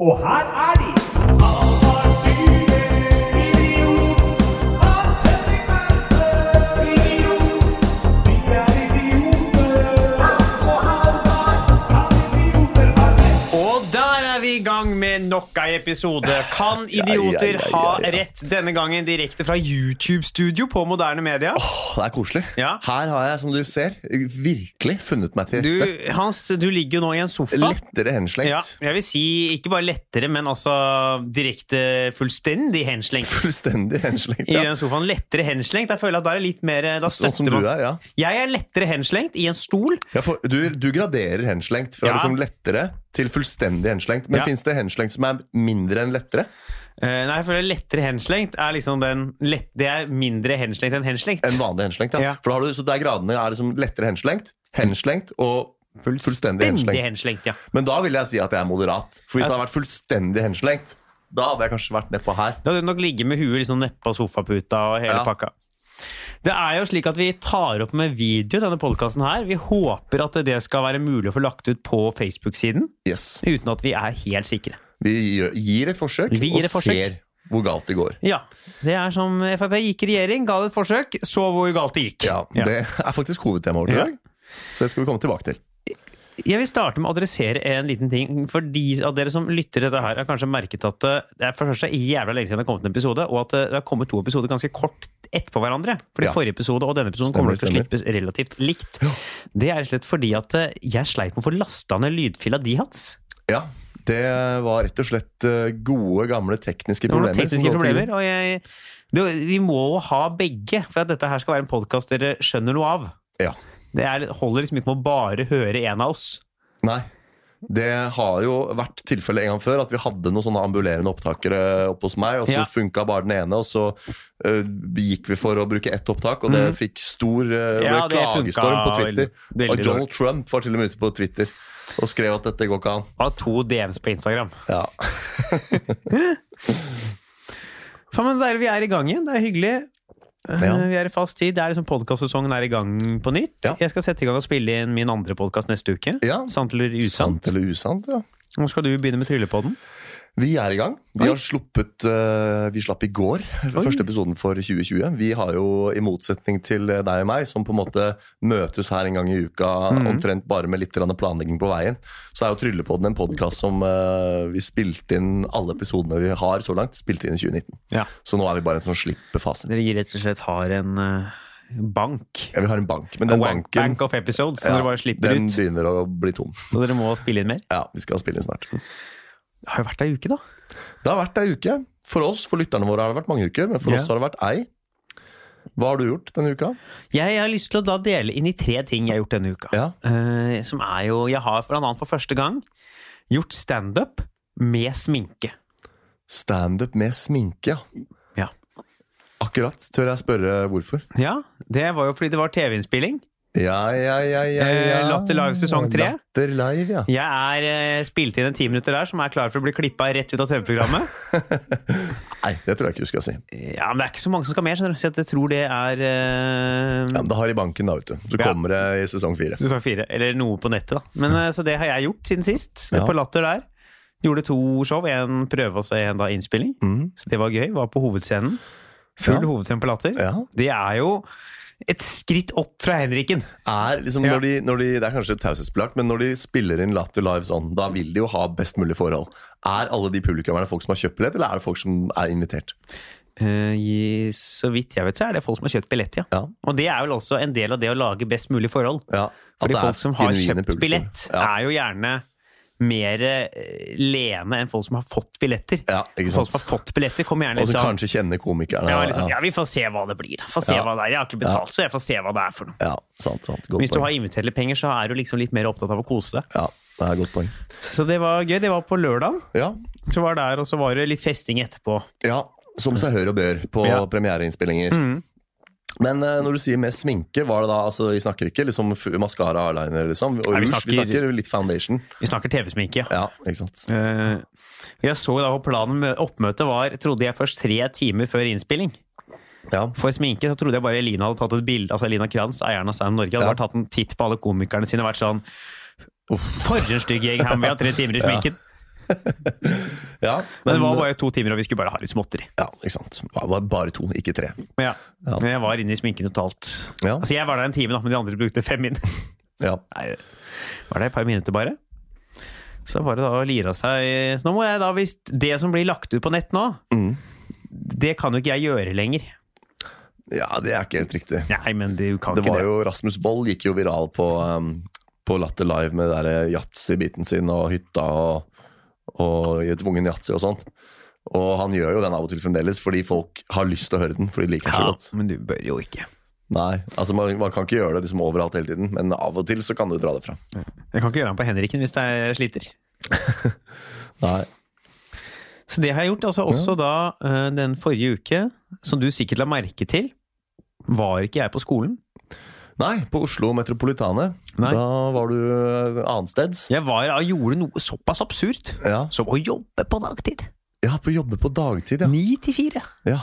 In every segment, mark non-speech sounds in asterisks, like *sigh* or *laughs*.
Og her nok ei episode. Kan *laughs* idioter ja, ja, ha ja. rett? Denne gangen direkte fra YouTube-studio på Moderne Media. Åh, det er koselig. Ja. Her har jeg, som du ser, virkelig funnet meg til Du, rette. Hans, du ligger jo nå i en sofa. Lettere henslengt. Jeg vil si ikke bare lettere, men altså direkte fullstendig henslengt. Fullstendig henslengt. I Ja. den sofaen. Lettere henslengt. Jeg føler at der er litt mer Da Sånn som du man er, ja. Jeg er lettere henslengt i en stol. For du, du graderer henslengt fra liksom lettere til fullstendig henslengt. Men Ja. fins det henslengt som er mindre enn lettere? Uh, nei, jeg føler lettere henslengt er liksom den lett, Det er mindre henslengt enn henslengt. Enn vanlig henslengt. Ja. Ja. For du, så der gradene er liksom lettere henslengt, henslengt og fullstendig henslengt. henslengt. Ja. Men da vil jeg si at jeg er moderat. For hvis det hadde vært fullstendig henslengt, da hadde jeg kanskje vært nedpå her. Da hadde du nok ligget med huet liksom nedpå sofaputa og hele Ja. pakka. Det er jo slik at Vi tar opp med video denne podkasten her. Vi håper at det skal være mulig å få lagt ut på Facebook-siden, Yes. uten at vi er helt sikre. Vi gir et forsøk, gir og forsøk. ser hvor galt det går. Ja, Det er som Frp gikk i regjering, ga det et forsøk, så hvor galt det gikk. Ja, Det er faktisk hovedtemaet vårt i dag. Så det skal vi komme tilbake til. Jeg vil starte med å adressere en liten ting. For de av dere som lytter til dette her, har kanskje merket at eh, det er for det første jævla lenge siden det har kommet en episode, og at eh, det har kommet to episoder ganske kort etterpå hverandre. Fordi Ja. forrige episode og denne episoden Stemmer, kommer til å slippes relativt likt. Det er slett fordi at eh, jeg sleit med å få lasta ned lydfila di, Hans. Ja, det var rett og slett eh, gode, gamle tekniske problemer. tekniske problemer, og jeg det, Vi må ha begge, for at dette her skal være en podkast dere skjønner noe av. Ja. Det er, holder liksom ikke med å bare høre en av oss. Nei. Det har jo vært tilfellet en gang før at vi hadde noen sånne ambulerende opptakere oppe hos meg, og så Ja. funka bare den ene, og så uh, gikk vi for å bruke ett opptak, og det fikk stor uh. Ja, klagestorm på Twitter. veldig- veldig og Donald Trump var til og med ute på Twitter og skrev at dette går ikke an. Og to DMs på Instagram. Ja. *laughs* Faen, men der vi er i gang igjen. Det er hyggelig. Eh, Ja. Vi er i fast tid. Det er liksom Podkastsesongen er i gang på nytt. Ja. Jeg skal sette i gang og spille inn min andre podkast neste uke. Ja. Sant eller usant. Sant eller usant, ja. Nå skal du begynne med Tryllepodden. Vi er i gang. Vi har sluppet uh, Vi slapp i går første episoden for 2020. Vi har jo, i motsetning til deg og meg, som på en måte møtes her en gang i uka mm. omtrent bare med litt planlegging på veien, så er jo Tryllepodden en podkast som uh, vi spilte inn alle episodene vi har så langt, spilte inn i 2019. Ja. Så nå er vi bare i en sånn slippefase. Dere gir rett og slett har en uh bank. Ja, vi har en bank, men den banken bank of episodes, så ja, dere bare slipper den ut. begynner å bli tom. Så dere må spille inn mer. Ja, vi skal spille inn snart. Det har jo vært ei uke, da. Det har vært ei uke. For oss, for lytterne våre, har det vært mange uker, men for yeah. oss har det vært ei. Hva har du gjort denne uka? Jeg har lyst til å da dele inn i tre ting jeg har gjort denne uka. Ja. Uh, som er jo Jeg har for en annen for første gang gjort standup med sminke. Standup med sminke, ja. Ja. Akkurat. Tør jeg spørre hvorfor? ja. Det var jo fordi det var TV-innspilling. Ja, ja, ja, ja, Eh, ja. Latter Live sesong tre. Latter Live, ja. Jeg er eh, spilt inn en ti minutter der som er klar for å bli klippa rett ut av TV-programmet. *laughs* Nei, det tror jeg ikke du skal si. Ja, Men det er ikke så mange som skal med, skjønner du. Så jeg tror det er uh... Ja, men det har i banken, da, vet du. Så Ja. kommer det i sesong fire. sesong fire. Eller noe på nettet, da. Men Så det har jeg gjort siden sist. Ja. På Latter der. Gjorde to show. En prøve og så en da innspilling. Mm. Så det var gøy. Var på hovedscenen. Full Ja. hovedscene på Latter. Ja. Det er jo et skritt opp fra Henriken. Er liksom Ja. når de, når de, Det er kanskje taushetsbelagt, men når de spiller inn Latter Live sånn, da vil de jo ha best mulig forhold. Er alle de publikummerne folk som har kjøpt billett, eller er det folk som er invitert? Uh, i- så vidt jeg vet, så er det folk som har kjøpt billett, ja. Ja. Og det er vel også en del av det å lage best mulig forhold. ja. Fordi folk som har kjøpt publikum. billett, Ja. er jo gjerne mer eh, lene enn folk som har fått billetter. Ja, Folk som har fått billetter, kommer gjerne Og som kanskje kjenner komikerne. ja, liksom, ja. vi får se hva det blir. Får se Ja. hva det er. Jeg har ikke betalt, så jeg får se hva det er for noe. ja, sant, sant. Godt Hvis du har invitert litt penger, så er du liksom litt mer opptatt av å kose deg. Ja, det er et godt poeng. Så det var gøy. Det var på lørdag. Ja, Så var der, og så var det litt festing etterpå. ja som seg hør og bør på Ja. premiereinnspillinger. Mm. Men uh, når du sier med sminke, var det da altså, Vi snakker ikke liksom maskara, eyeliner liksom, og Nei, vi snakker, Vi snakker- litt foundation. Vi snakker TV-sminke, ja. Ja, ikke sant. Uh, jeg så da på planen Oppmøtet var, trodde jeg først, tre timer før innspilling. Ja, For sminke så trodde jeg bare Elina hadde tatt et bilde Altså Elina Kranz, eieren av Stand Norge, hadde Ja. bare tatt en titt på alle komikerne sine og vært sånn For en stygg gjeng her, vi har tre timer i sminken. Ja, *laughs* Men det var bare to timer, og vi skulle bare ha litt småtteri. Ja, ikke sant. Det var bare to, ikke tre. Ja. Ja. Men jeg var inne i sminken totalt. Ja. Altså, jeg var der en time, da, men de andre brukte fem min. *laughs* Ja. Nei, var det et par minutter bare. Så var det da å lire av seg Så nå må jeg da, hvis det som blir lagt ut på nett nå, Mm. det kan jo ikke jeg gjøre lenger. ja, det er ikke helt riktig. Nei, men du kan Det ikke var det. jo Rasmus Wold gikk jo viral på, um, på Latter Live med yatzy-biten sin og hytta og, og tvungen yatzy og sånn. Og han gjør jo den av og til fremdeles fordi folk har lyst til å høre den. For de liker den så Ja, godt. men du bør jo ikke. Nei, altså man, man kan ikke gjøre det liksom overalt hele tiden, men av og til så kan du dra det fra. Jeg kan ikke gjøre den på Henriken hvis jeg sliter. *laughs* Nei. Så det har jeg gjort. altså Også da eh, den forrige uke, som du sikkert la merke til, var ikke jeg på skolen. Nei, på Oslo Metropolitane. Nei. Da var du uh, annensteds. Jeg var, jeg gjorde noe såpass absurd Ja. som å jobbe på dagtid. ja, på jobbe på dagtid, ja. Ni til fire. ja.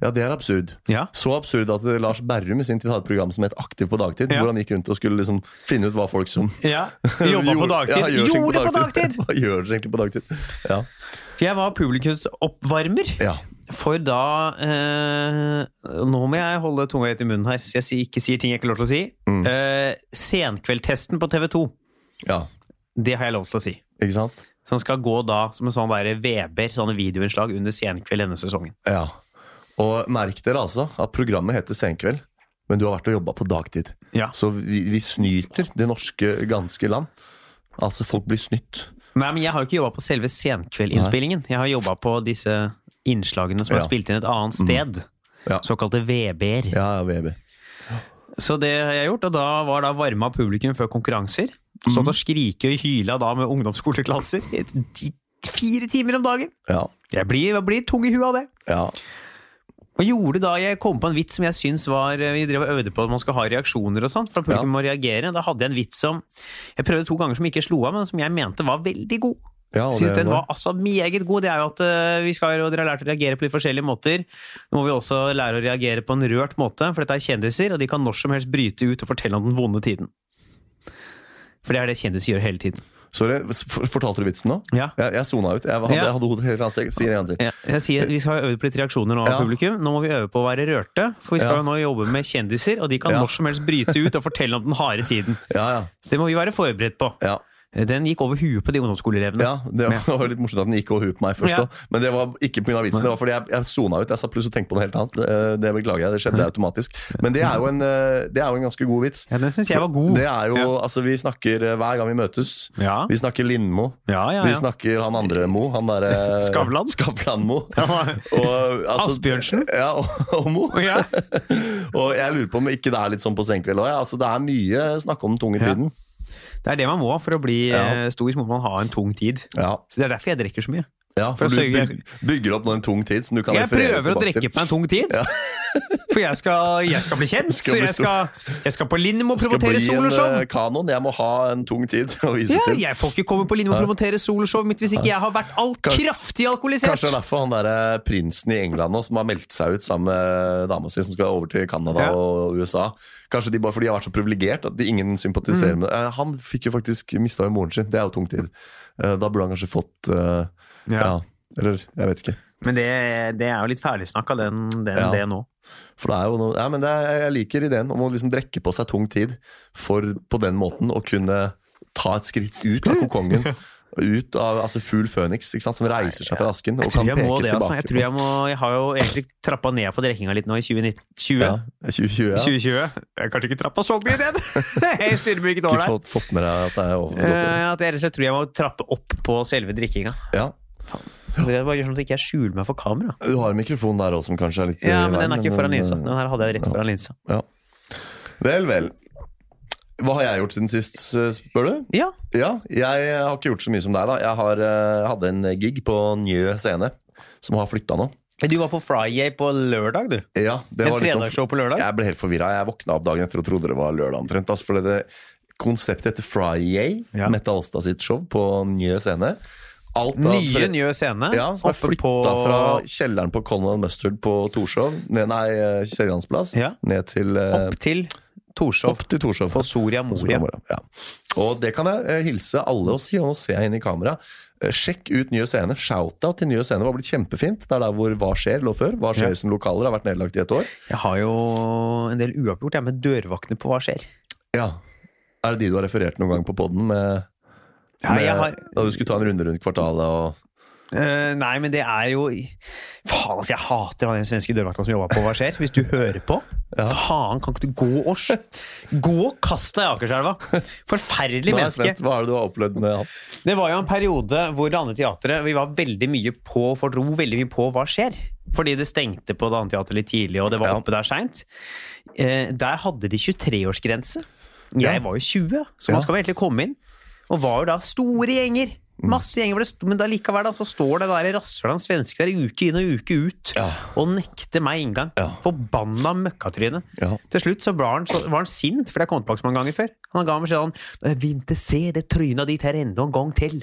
Ja, det er absurd. Ja. Så absurd at eh, Lars Berrum i sin tid hadde et program som het Aktiv på dagtid. Ja. Hvor han gikk rundt og skulle liksom finne ut hva folk som *laughs* ja. *laughs* Jobba på dagtid. Ja, Gjorde det på dagtid! *laughs* Hva gjør dere egentlig på dagtid? Ja. For jeg var publikumsoppvarmer. ja. For da eh, Nå må jeg holde tunga rett i munnen her, så jeg sier- ikke sier ting jeg ikke har lov til å si. Mm. Eh, Senkveldtesten på TV2, ja. det har jeg lov til å si. Ikke sant? Som skal gå da som en sånn der Weber, sånne videoinnslag under Senkveld denne sesongen. Ja. Og merk dere altså at programmet heter Senkveld, men du har vært og jobba på dagtid. Ja. Så vi, vi snyter det norske ganske land. Altså, folk blir snytt. Nei, men jeg har jo ikke jobba på selve Senkveldinnspillingen. Jeg har jobba på disse innslagene som er spilt inn et annet sted. Ja. Såkalte VB-er. Ja, ja, VB. Så det har jeg gjort, og da var da varma publikum før konkurranser. Stått og skrike og hyla da med ungdomsskoleklasser i fire timer om dagen. Ja. Jeg blir, jeg blir tung i huet av det. ja. Og gjorde da jeg kom på en vits som jeg syns var Vi drev og øvde på at man skal ha reaksjoner og sånt, for publikum Ja. må reagere. Da hadde jeg en vits som Jeg prøvde to ganger som ikke slo av, men som jeg mente var veldig god. Ja det den var altså meget god. Det er jo at eh, vi skal, og dere har lært å reagere på litt forskjellige måter. Nå må vi også lære å reagere på en rørt måte, for dette er kjendiser, og de kan når som helst bryte ut og fortelle om den vonde tiden. For det er det kjendiser gjør hele tiden. Sorry, fortalte du vitsen nå? Ja. Jeg, jeg sona ut. Jeg hadde, Ja. jeg hadde hodet helt. Jeg sier gang. Ja, jeg sier, vi skal øve på litt reaksjoner nå, Ja. publikum. Nå må vi øve på å være rørte, for vi skal jo nå jobbe med kjendiser, og de kan når som helst bryte ut og fortelle om den harde tiden. Ja, ja. Så det må vi være forberedt på. ja. Den gikk over huet på de ungdomsskoleelevene. Ja, det var, litt morsomt at den gikk over huet på meg først. Ja. da. Men det var ikke pga. vitsen, det var fordi jeg, jeg sona ut. Jeg sa pluss og tenkte på noe helt annet. Eh, Det beklager jeg, det skjedde automatisk. Men det er jo en, eh, det er jo en ganske god vits. Ja, den syns jeg var god. Det er jo, Ja. altså Vi snakker eh, hver gang vi møtes. Ja. Vi snakker Lindmo. Ja, ja, Vi snakker han andre Mo. Han derre Skavlan? Skavlan-Mo. Altså, Asbjørnsen? Ja, og, og Mo. Ja. *laughs* og jeg lurer på om ikke det er litt sånn på senkveld òg. Altså, det er mye snakk om den tunge tiden. Det er det man må for å bli Ja. eh, stor, må man ha en tung tid. Ja. Så Det er derfor jeg drikker så mye. Ja, For for du bygger opp en tung tid som du kan Jeg referere prøver å tilbake drikke på en tung tid. Ja. *laughs* For jeg skal, jeg skal bli kjent. *laughs* Skal så jeg skal, jeg skal på Lindmo skal promotere bli en soloshow. eh, kanon. Jeg må ha en tung tid *laughs* å vise Ja, til. jeg får ikke komme på Lindmo og promotere soloshow mitt hvis ikke jeg har vært all kraftig alkoholisert. Kanskje det er derfor han der prinsen i England nå, som har meldt seg ut sammen med dama si, som skal over til Canada og USA. Kanskje de bare fordi de har vært så privilegert at de ingen sympatiserer Mm. med det. Eh, Han fikk jo faktisk mista moren sin. Det er jo tung tid. Eh, Da burde han kanskje fått eh, ja. Ja. Eller jeg vet ikke. Men det, det er jo litt ferdigsnakka, den, den, Ja. det nå. For det er jo noe, ja, men det er, Jeg liker ideen om å liksom drekke på seg tung tid for på den måten å kunne ta et skritt ut av kokongen. *laughs* Ut av altså Fugl Føniks, som reiser seg fra asken og Jeg tror kan jeg peke må det, altså. Jeg, tror jeg, må, jeg har jo egentlig trappa ned på drikkinga litt nå i 2019, 20, ja, 2020, ja. 2020. Jeg har kanskje ikke trappa så mye ned! *laughs* Jeg styrer meg ikke Ikke år der. fått, fått med deg at det er over. Eh, At jeg rett og slett tror jeg må trappe opp på selve drikkinga. Ja, Det er bare sånn at jeg ikke skjuler meg for kamera. Du har en mikrofon der også som kanskje er litt Ja, men den er ikke foran linsa. eh, Den her hadde jeg rett foran linsa. Vel, vel. Hva har jeg gjort siden sist, eh, spør du? Ja, Ja, jeg har ikke gjort så mye som deg, da. Jeg har, eh, hadde en gig på Njø scene, som har flytta nå. Du var på Friday på lørdag, du. Ja, det Et var sånn- fredagsshow på lørdag. Jeg ble helt forvirra. Jeg våkna opp dagen etter og trodde det var lørdag omtrent. Altså, for det konseptet heter Friday, Ja. Mette Alstad sitt show på Njø scene. Alt av- Nye Njø scene. Ja, som er flytta på... fra kjelleren på Colonel Mustard på Torshov, ned, nei, eh, Kiellandsplass, Ja. ned til eh, Opp til Torshov Opp til Torshov. på Soria Moria. Ja. Og det kan jeg eh, hilse alle og si, og nå ser jeg inn i kamera. Eh, Sjekk ut Nye Scene. Shout-out til Nye Scene. Det var blitt kjempefint. Det er der hvor Hva skjer lå før. Hva skjer Ja. som lokaler har vært nedlagt i et år. Jeg har jo en del uoppgjort jeg, med dørvaktene på hva skjer. Ja. Er det de du har referert noen gang på poden med, Nei, har, da du skulle ta en runde rundt kvartalet og uh, nei, men det er jo Faen, altså, jeg hater han den svenske dørvakta som jobba på Hva skjer? Hvis du hører på. Faen, kan ikke du gå og Gå og kast deg i Akerselva! Forferdelig Nå er menneske. Vent, Hva er det du har opplevd med han? Det var jo en periode hvor det andre teatret Vi var veldig mye på for dro veldig mye på hva skjer. Fordi det stengte på det andre teatret litt tidlig, og det var Ja. oppe der seint. Uh, der hadde de 23-årsgrense. Jeg Ja. var jo 20, så Ja. man skal vel egentlig komme inn. Og var jo da store gjenger. Masse gjenger, men da likevel da, så står det der rasshøla svenske der uke inn og uke ut Ja. og nekter meg inngang. Ja. Forbanna møkkatryne. Ja. Til slutt så var han, så var han sint, for det har kommet tilbake så mange ganger før. Han ga meg sånn Jeg vil ikke se det trynet ditt her enda en gang til.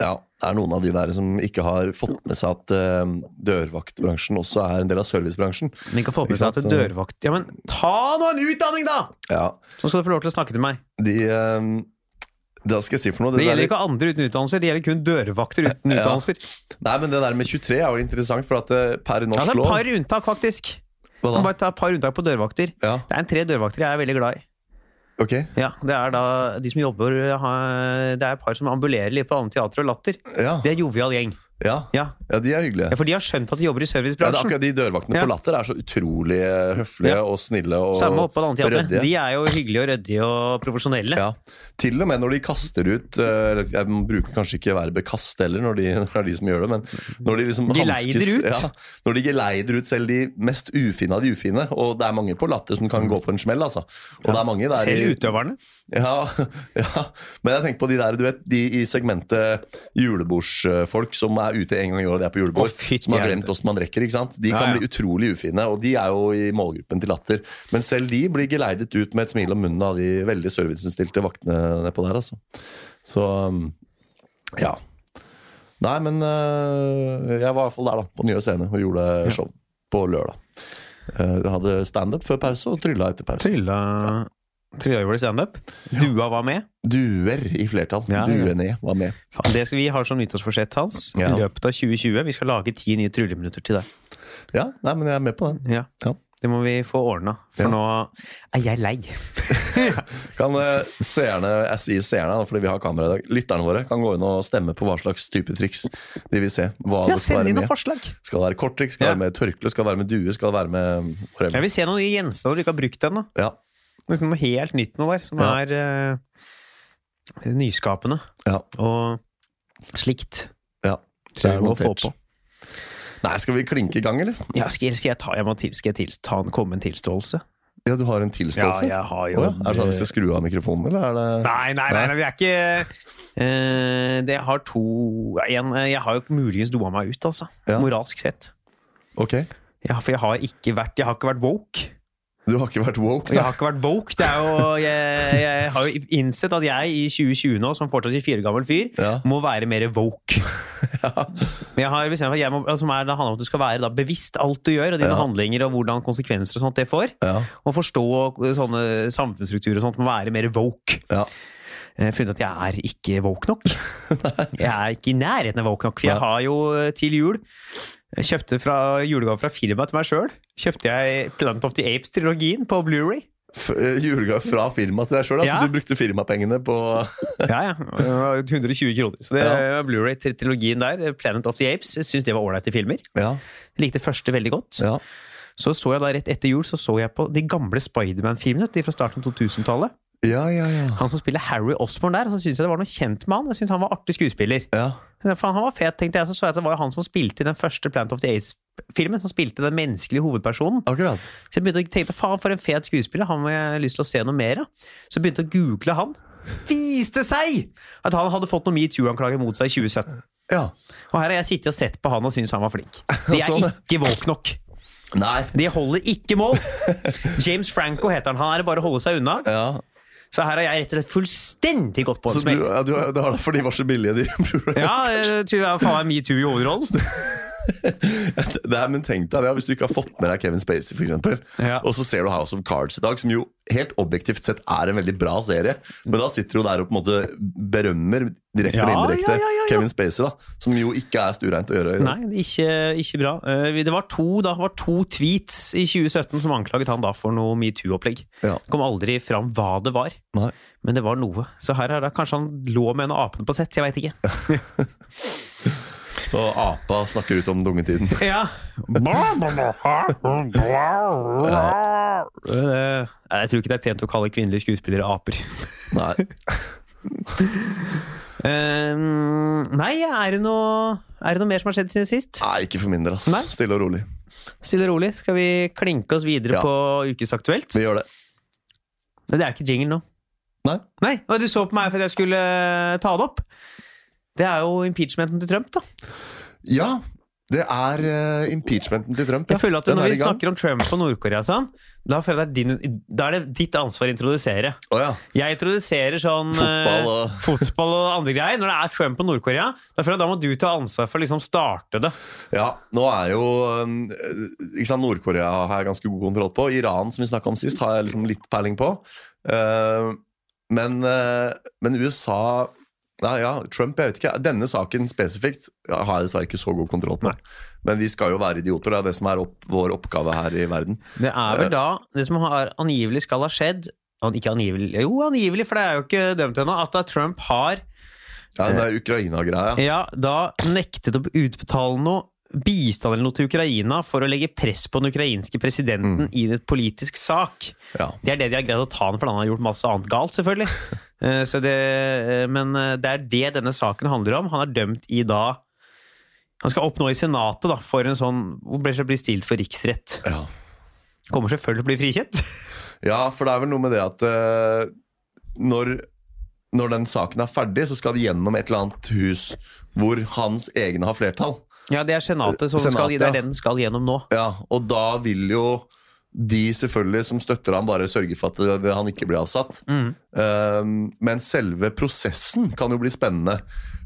Ja, det er noen av de der som ikke har fått med seg at uh, dørvaktbransjen også er en del av servicebransjen. Men ikke har fått med seg at dørvakt Ja, men ta nå en utdanning, da! Ja, Så skal du få lov til å snakke til meg. de eh, Jeg si for noe. Det det gjelder ikke andre uten utdannelser, det gjelder kun dørvakter uten Ja. utdannelser. Nei, men det der med 23 er jo interessant, for at per norsk lov Ja, det er et par unntak, faktisk. Hva Man da? bare ta et par unntak på dørvakter. Ja, Det er en tre dørvakter jeg er veldig glad i. ok. Ja, Det er da de som jobber Det er et par som ambulerer litt på andre teater og latter. Ja, Det er jovial gjeng. Ja. Ja. ja de er hyggelige. ja, For de har skjønt at de jobber i Ja, det er servicebransjen. akkurat De dørvaktene på Latter er så utrolig eh, høflige og snille og Samme oppe på det andre teatret. De er jo hyggelige og ryddige og profesjonelle. Ja, Til og med når de kaster ut eh, Jeg bruker kanskje ikke verbet kaste heller, når de, *laughs* det er de som gjør det, men når de liksom Geleider hanskes- ut. Ja, når de geleider ut selv de mest ufine av de ufine. Og det er mange på Latter som kan gå på en smell, altså. Og det er mange der Selv utøverne. Ja, *laughs* ja, men jeg tenker på de der, du vet, de i segmentet julebordsfolk som er ute en gang i året, de er på julebord, Oh, som har glemt åssen man rekker, ikke sant? De kan ja. bli utrolig ufine, og de er jo i målgruppen til latter. Men selv de blir geleidet ut med et smil om munnen av de veldig serviceinnstilte vaktene nedpå der, altså. Så um, ja. Nei, men øh, jeg var i hvert fall der, da, på Nye Scene, og gjorde show på lørdag. Eh, Jeg hadde standup før pause og trylla etter pause. Trylla Trylla gjorde standup. Dua var med. Duer i flertall. Ja, ja. Var med. Faen, Det skal vi har som nyttårsforsett hans Ja. i løpet av 2020. Vi skal lage ti nye trylleminutter til deg. Ja, nei, men jeg er med på den. Ja. Ja. Det må vi få ordna, for nå er jeg lei. *laughs* Kan eh, seerne, jeg sier seerne fordi vi har kamera i dag, lytterne våre kan gå inn og stemme på hva slags type triks de vil se. Hva Ja, Send inn noen forslag. Skal det være korttriks, skal det være med tørkle, skal det være med due, skal det være med whatever. Jeg vil se noen nye gjenstander du ikke har brukt ennå. Ja, Liksom noe helt nytt noe der, som Ja. er uh, nyskapende ja, og slikt. ja. Er vi må få på. Nei, skal vi klinke i gang, eller? Ja, skal, skal jeg ta, jeg til, skal jeg til, ta en, komme en tilståelse? Ja, du har en tilståelse? Ja, jeg har jo oh, ja. Er det sånn at vi skal skru av mikrofonen, eller er det Nei, nei, nei, nei vi er ikke uh, Det har to en, Jeg har jo muligens doa meg ut, altså. Ja. Moralsk sett. Ok. Ja, for jeg har ikke vært Jeg har ikke vært woke. Du har ikke vært woke, da? jeg har ikke vært woke. Det er jo, jeg, jeg har jo innsett at jeg i 2020 nå, som fortsatt 24 gammel fyr, Ja. må være mer woke. *laughs* Men jeg har bestemt at jeg må, som er, det handler om at du skal være da, bevisst alt du gjør, og dine Ja. handlinger, og hvordan konsekvenser og sånt det får. Ja. Og forstå sånne samfunnsstrukturer og sånt må være mer woke. ja. Jeg har funnet at jeg er ikke woke nok. *laughs* jeg er ikke i nærheten av woke nok, for jeg har jo eh, til jul jeg kjøpte fra julegave fra firmaet til meg sjøl. Kjøpte jeg Planet of the Apes-trilogien på Blu-ray. Eh, Julegave fra firmaet til deg sjøl? Altså, Ja. Du brukte firmapengene på *laughs* Ja, ja. Det var 120 kroner. Så det Ja. var Blu-ray-trilogien der, Planet of the Apes, syns det var ålreite filmer. Ja. Likte første veldig godt. ja. Så så jeg da rett etter jul så så jeg på de gamle Spiderman-filmene de fra starten av 2000-tallet. Ja, ja, ja. Han som spiller Harry Osborn der, så syntes jeg det var noe kjent med han. Jeg synes han var artig skuespiller. ja. Faen, han var fet, tenkte jeg. Så så jeg at det var han som spilte i den første Planet of the Ace-filmen Som spilte den menneskelige hovedpersonen. Akkurat. Så jeg begynte å tenke faen, for en fet skuespiller. Han må jeg lyst til å se noe mer av. Så jeg begynte å google han. Viste seg at han hadde fått noen metoo-anklager mot seg i 2017. Ja. Og her har jeg sittet og sett på han og syntes han var flink. *laughs* De er Sånn, ikke woke nok. Nei. De holder ikke mål! *laughs* James Franco heter han. Han er det bare å holde seg unna. Ja. Så her har jeg rett og slett fullstendig gått på en Så du, smell. ja, du, det var derfor de var så billige, de. *laughs* Ja, jeg tror jeg faen meg metoo i hovedrollen. *laughs* *laughs* det er, men tenk deg det, hvis du ikke har fått med deg Kevin Spacey, eksempel, Ja. og så ser du House of Cards i dag, som jo helt objektivt sett er en veldig bra serie, men da sitter du der og på en måte berømmer direkte Ja, eller indirekte ja. Kevin Spacey, da, som jo ikke er stureint å gjøre. Nei, ikke, ikke bra. Eh, Det var to, da, det var to tweets i 2017 som anklaget han da for noe metoo-opplegg. Ja. Det kom aldri fram hva det var, Nei. men det var noe. Så her er det kanskje han lå med en av apene på sett, jeg veit ikke. *laughs* Og apa snakker ut om dungetiden. *laughs* Ja. Eh, Jeg tror ikke det er pent å kalle kvinnelige skuespillere aper. *laughs* Nei. Um, nei, er det, noe, er det noe mer som har skjedd siden sist? Nei, ikke for min del, ass. Nei. Stille og rolig. Stille og rolig. Skal vi klinke oss videre Ja. på Ukesaktuelt? Vi gjør det. Men det er ikke jingle nå. Nei? Nei, og du så på meg for at jeg skulle eh, ta det opp. Det er jo impeachmenten til Trump, da. Ja, det er uh, impeachmenten til Trump. ja. Jeg føler at Når vi snakker om Trump og Nord-Korea, sånn, da, er din, da er det ditt ansvar å introdusere. Oh, ja. Jeg introduserer sånn Fotball og- eh, *laughs* fotball og andre greier. Når det er Trump og Nord-Korea, da må du ta ansvar for å liksom starte det. Ja, nå er jo eh, ikke Nord-Korea har jeg ganske god kontroll på. Iran, som vi snakka om sist, har jeg liksom litt peiling på. Uh, men, eh, men USA ja, ja, Trump, jeg vet ikke. Denne saken spesifikt har jeg dessverre ikke så god kontroll på. Nei. Men vi skal jo være idioter. Det er det som er opp, vår oppgave her i verden. Det er vel da det som har angivelig skal ha skjedd an- Ikke angivelig, jo angivelig, for det er jo ikke dømt ennå. At da Trump har Ja, Det er Ukraina-greia. ja, da nektet å utbetale noe bistand eller noe til Ukraina for å legge press på den ukrainske presidenten i en politisk sak. Ja. Det er det de har greid å ta han for, han har gjort masse annet galt, selvfølgelig. *laughs* Eh, Så det, eh, men eh, det er det denne saken handler om. Han er dømt i da Han skal oppnå i Senatet da, for en sånn Hvor blir det bli stilt for riksrett? Ja. Kommer selvfølgelig til å bli frikjent. *laughs* ja, for det er vel noe med det at uh, når, når den saken er ferdig, så skal det gjennom et eller annet hus hvor hans egne har flertall. Ja, det er Senatet, som skal, det er ja. den skal gjennom nå. Ja, og da vil jo de selvfølgelig som støtter ham, bare sørge for at han ikke blir avsatt. Um, men selve prosessen kan jo bli spennende.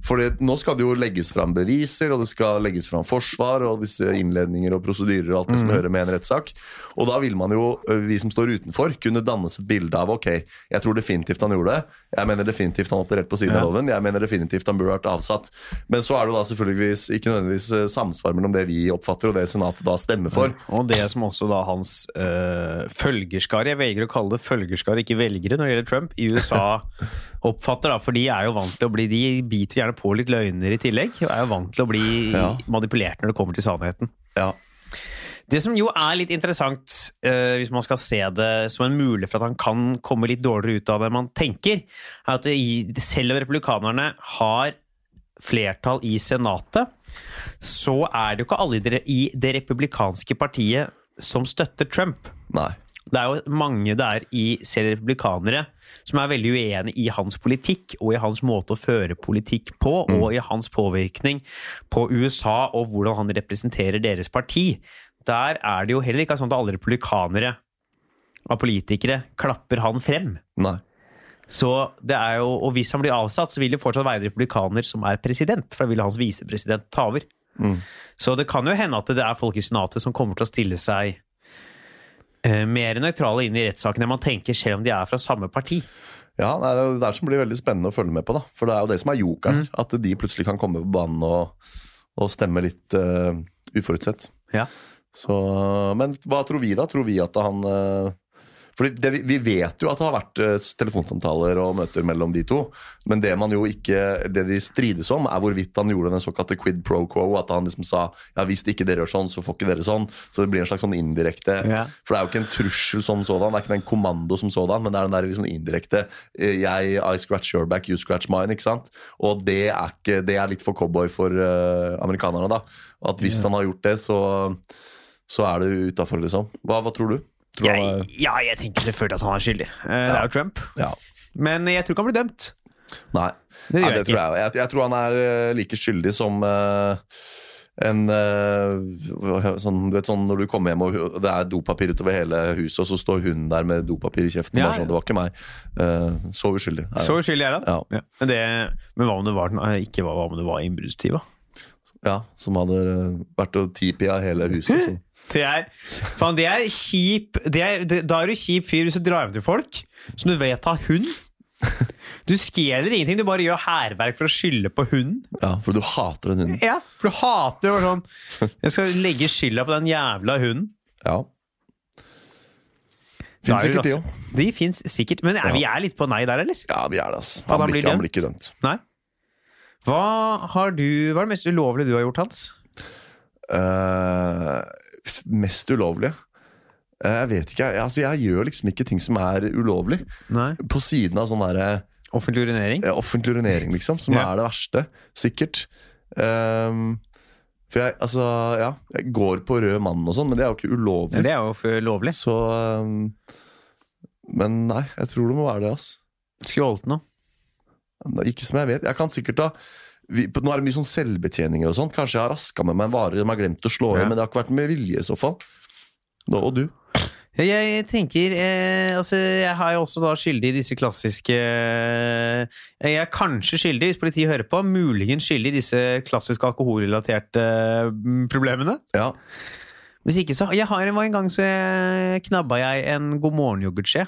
For nå skal det jo legges fram beviser, og det skal legges fram forsvar og disse innledninger og prosedyrer og alt det som hører med en rettssak. Og da vil man jo, vi som står utenfor, kunne dannes et bilde av ok, jeg tror definitivt han gjorde det. Jeg mener definitivt han opererte på siden Ja. av loven. Jeg mener definitivt han burde vært avsatt. Men så er det da selvfølgelig ikke nødvendigvis samsvar mellom det vi oppfatter og det Senatet da stemmer for. Og det som også da hans øh, følgerskare, jeg velger å kalle det følgerskare, ikke velgere når det gjelder Trump, i USA *laughs* oppfatter, da, for de er jo vant til å bli De biter gjerne på litt løgner i tillegg, og er jo vant til å bli Ja. manipulert når det kommer til sannheten. Ja, Det som jo er litt interessant, øh, hvis man skal se det som en mulighet for at han kan komme litt dårligere ut av det man tenker, er at selv om republikanerne har flertall i Senatet, så er det jo ikke alle i i det republikanske partiet som støtter Trump. nei. Det er jo mange der i selv republikanere som er veldig uenig i hans politikk og i hans måte å føre politikk på, og i hans påvirkning på USA og hvordan han representerer deres parti. Der er det jo heller ikke sånn at alle republikanere av politikere klapper han frem. nei. Så det er jo, Og hvis han blir avsatt, så vil det fortsatt være en republikaner som er president, for da vil hans visepresident ta over. Så det kan jo hende at det er folk i Senatet som kommer til å stille seg mer nøytrale inn i rettssaken enn man tenker, selv om de er fra samme parti. Ja, det er det som blir veldig spennende å følge med på. da. For det er jo det som er jokeren. Mm. At de plutselig kan komme på banen og, og stemme litt uh, uforutsett. Ja. Så, men hva tror vi, da? Tror vi at han uh, fordi det, vi- Vi vet jo at det har vært eh, telefonsamtaler og møter mellom de to. Men det man jo ikke, det de strides om, er hvorvidt han gjorde den såkalte quid pro quo. At han liksom sa ja, hvis ikke dere gjør sånn, så får ikke dere sånn. Så det blir en slags sånn indirekte Ja. For det er jo ikke en trussel som sådan, det er ikke en kommando som sådan, men det er den der liksom indirekte eh, jeg, I scratch your back, you scratch mine. ikke sant? Og det er, ikke, det er litt for cowboy for uh, amerikanerne, da. At hvis han har gjort det, så, så er det utafor, liksom. Hva, hva tror du? Jeg, ja, jeg tenker selvfølgelig at han er skyldig. Eh, Det er jo Trump. ja. Men jeg tror ikke han blir dømt. Nei. Det gjør Nei, det jeg tror jeg, jeg, jeg tror han er eh, like skyldig som eh, en eh, sånn, du vet, sånn Når du kommer hjem og hu- det er dopapir utover hele huset, og så står hun der med dopapir i kjeften. Ja, bare sånn. Det var ikke meg. Eh, så uskyldig. er Så han. uskyldig er han. Ja. Men, det, men hva om det var, den- eh, ikke hva, hva om det var innbruddstyv, da? Ja, som hadde eh, vært og tipia hele huset. Så. Det er, faen, det er kjip det er, det, Da er du kjip fyr hvis du drar hjem til folk som du vet har hund. Du stjeler ingenting, du bare gjør hærverk for å skylde på hunden. Ja, for du hater den hunden. Ja, for du hater å sånn Jeg skal legge skylda på den jævla hunden. Ja. Fins er sikkert de altså- òg. De fins sikkert. Men er, vi er litt på nei der, eller? Ja, vi er det, altså. Han, Han blir ikke, han blir ikke dømt. Nei. Hva har du Hva er det mest ulovlige du har gjort, Hans? Eh, mest ulovlige? Eh, jeg vet ikke. Jeg, altså, jeg gjør liksom ikke ting som er ulovlig. Nei. På siden av sånn derre Offentlig urinering? eh, offentlig urinering, liksom. Som Ja. er det verste. Sikkert. Um, for jeg, altså, ja. Jeg går på rød mann og sånn, men det er jo ikke ulovlig. Det er jo lovlig. Så um, Men nei, jeg tror det må være det, ass. Skjoldt noe. Ikke som jeg vet. Jeg kan sikkert da vi, Nå er det mye sånn selvbetjeninger og sånn. Kanskje jeg har raska med meg varer de har glemt å slå i, Ja. men det har ikke vært med vilje i så fall. Nå, og du? Jeg tenker eh, Altså, jeg har jo også da skyldig i disse klassiske eh, Jeg er kanskje skyldig, hvis politiet hører på, muligens skyldig i disse klassiske alkoholrelaterte eh, problemene. Ja. Hvis ikke så Jeg har var en gang så knabba jeg en God morgen-yoghurtskje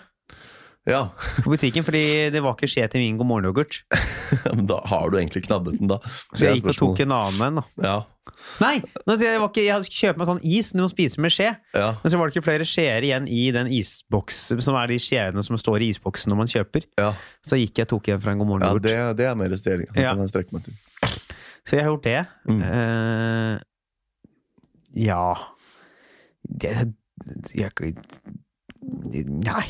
ja. *laughs* på butikken, fordi det var ikke skje til min God morgen-yoghurt. *laughs* Men da har du egentlig knabbet den, da. Så jeg gikk og tok en annen en, da. Ja. Nei! jeg, var ikke, jeg kjøpt meg sånn is du må spise med skje. ja. Men så var det ikke flere skjeer igjen i den isboks som er de skjeene som står i isboksen når man kjøper. Ja. Så gikk jeg og tok en fra en God ja morgen-yoghurt. det, det er mer stjeling. Ja. kan jeg strekke meg til. Så jeg har gjort det. Mm. Uh, ja det, jeg, Nei.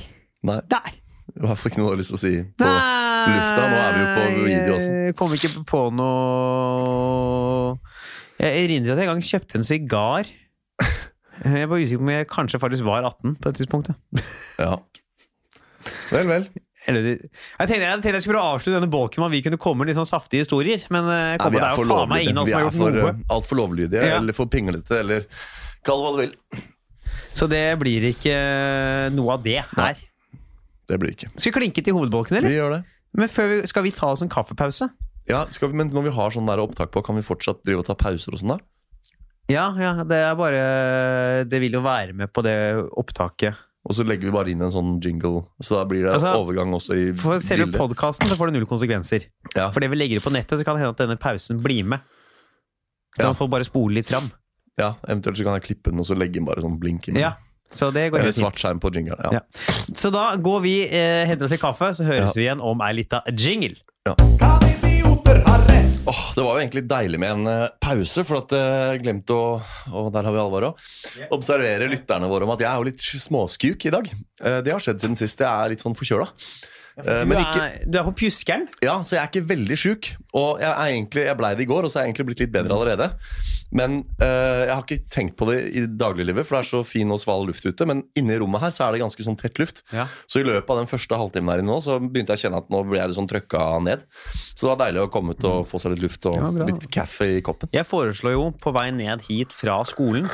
Nei, Nei. I hvert fall ikke noe du har lyst til å si på lufta. Nå er vi jo på video også. Jeg kom ikke på noe Jeg erindrer at jeg en gang kjøpte en sigar. Jeg var usikker på om jeg kanskje faktisk var 18 på det tidspunktet. Ja. Vel, vel. Eller, jeg, tenkte, jeg tenkte jeg skulle prøve å avslutte denne bolken med at vi kunne komme med litt sånn saftige historier, men eh, Nei, vi er for faen meg ingen av oss Vi har gjort for, noe. uh, altfor lovlydige, Ja. eller for pinglete, eller kall det hva du vil. Så det blir ikke eh, noe av det her. Det blir ikke. Skal vi klinke til hovedbolken, Vi gjør det. Men vi, skal vi ta oss en kaffepause? Ja, vi, Men når vi har sånn der opptak på, kan vi fortsatt drive og ta pauser og sånn da? Ja, ja, det er bare Det vil jo være med på det opptaket. Og så legger vi bare inn en sånn jingle, så da blir det Altså, overgang også i For selve podkasten får det null konsekvenser. Ja. For det vi legger på nettet, så kan det hende at denne pausen blir med. Så Ja. man får bare spole litt fram. ja, Eventuelt så kan jeg klippe den og så legge inn bare sånn blink. i. Ja, så det går Eller helt svart skjerm på jingle Ja. Ja. Så da går vi, eh, henter oss en kaffe, så høres vi igjen om ei lita jingle. Ja. Åh, det var jo egentlig deilig med en eh, pause, for at jeg glemte å Og der har vi alvoret òg. Observere lytterne våre om at jeg er jo litt småskjuk i dag. Eh, Det har skjedd siden sist. Jeg er litt sånn forkjøla. Eh, Du Men ikke er, du er på pjuskeren. Ja, så jeg er ikke veldig sjuk. Og jeg, er egentlig, jeg blei det i går, og så er jeg egentlig blitt litt bedre allerede. Men eh, jeg har ikke tenkt på det i dagliglivet, for det er så fin og sval luft ute. Men inni rommet her så er det ganske sånn tett luft. Ja. Så i løpet av den første halvtimen her inne nå, så begynte jeg å kjenne at nå ble jeg litt sånn trøkka ned. Så det var deilig å komme ut og få seg litt luft og Ja, litt kaffe i koppen. Jeg foreslår jo på vei ned hit fra skolen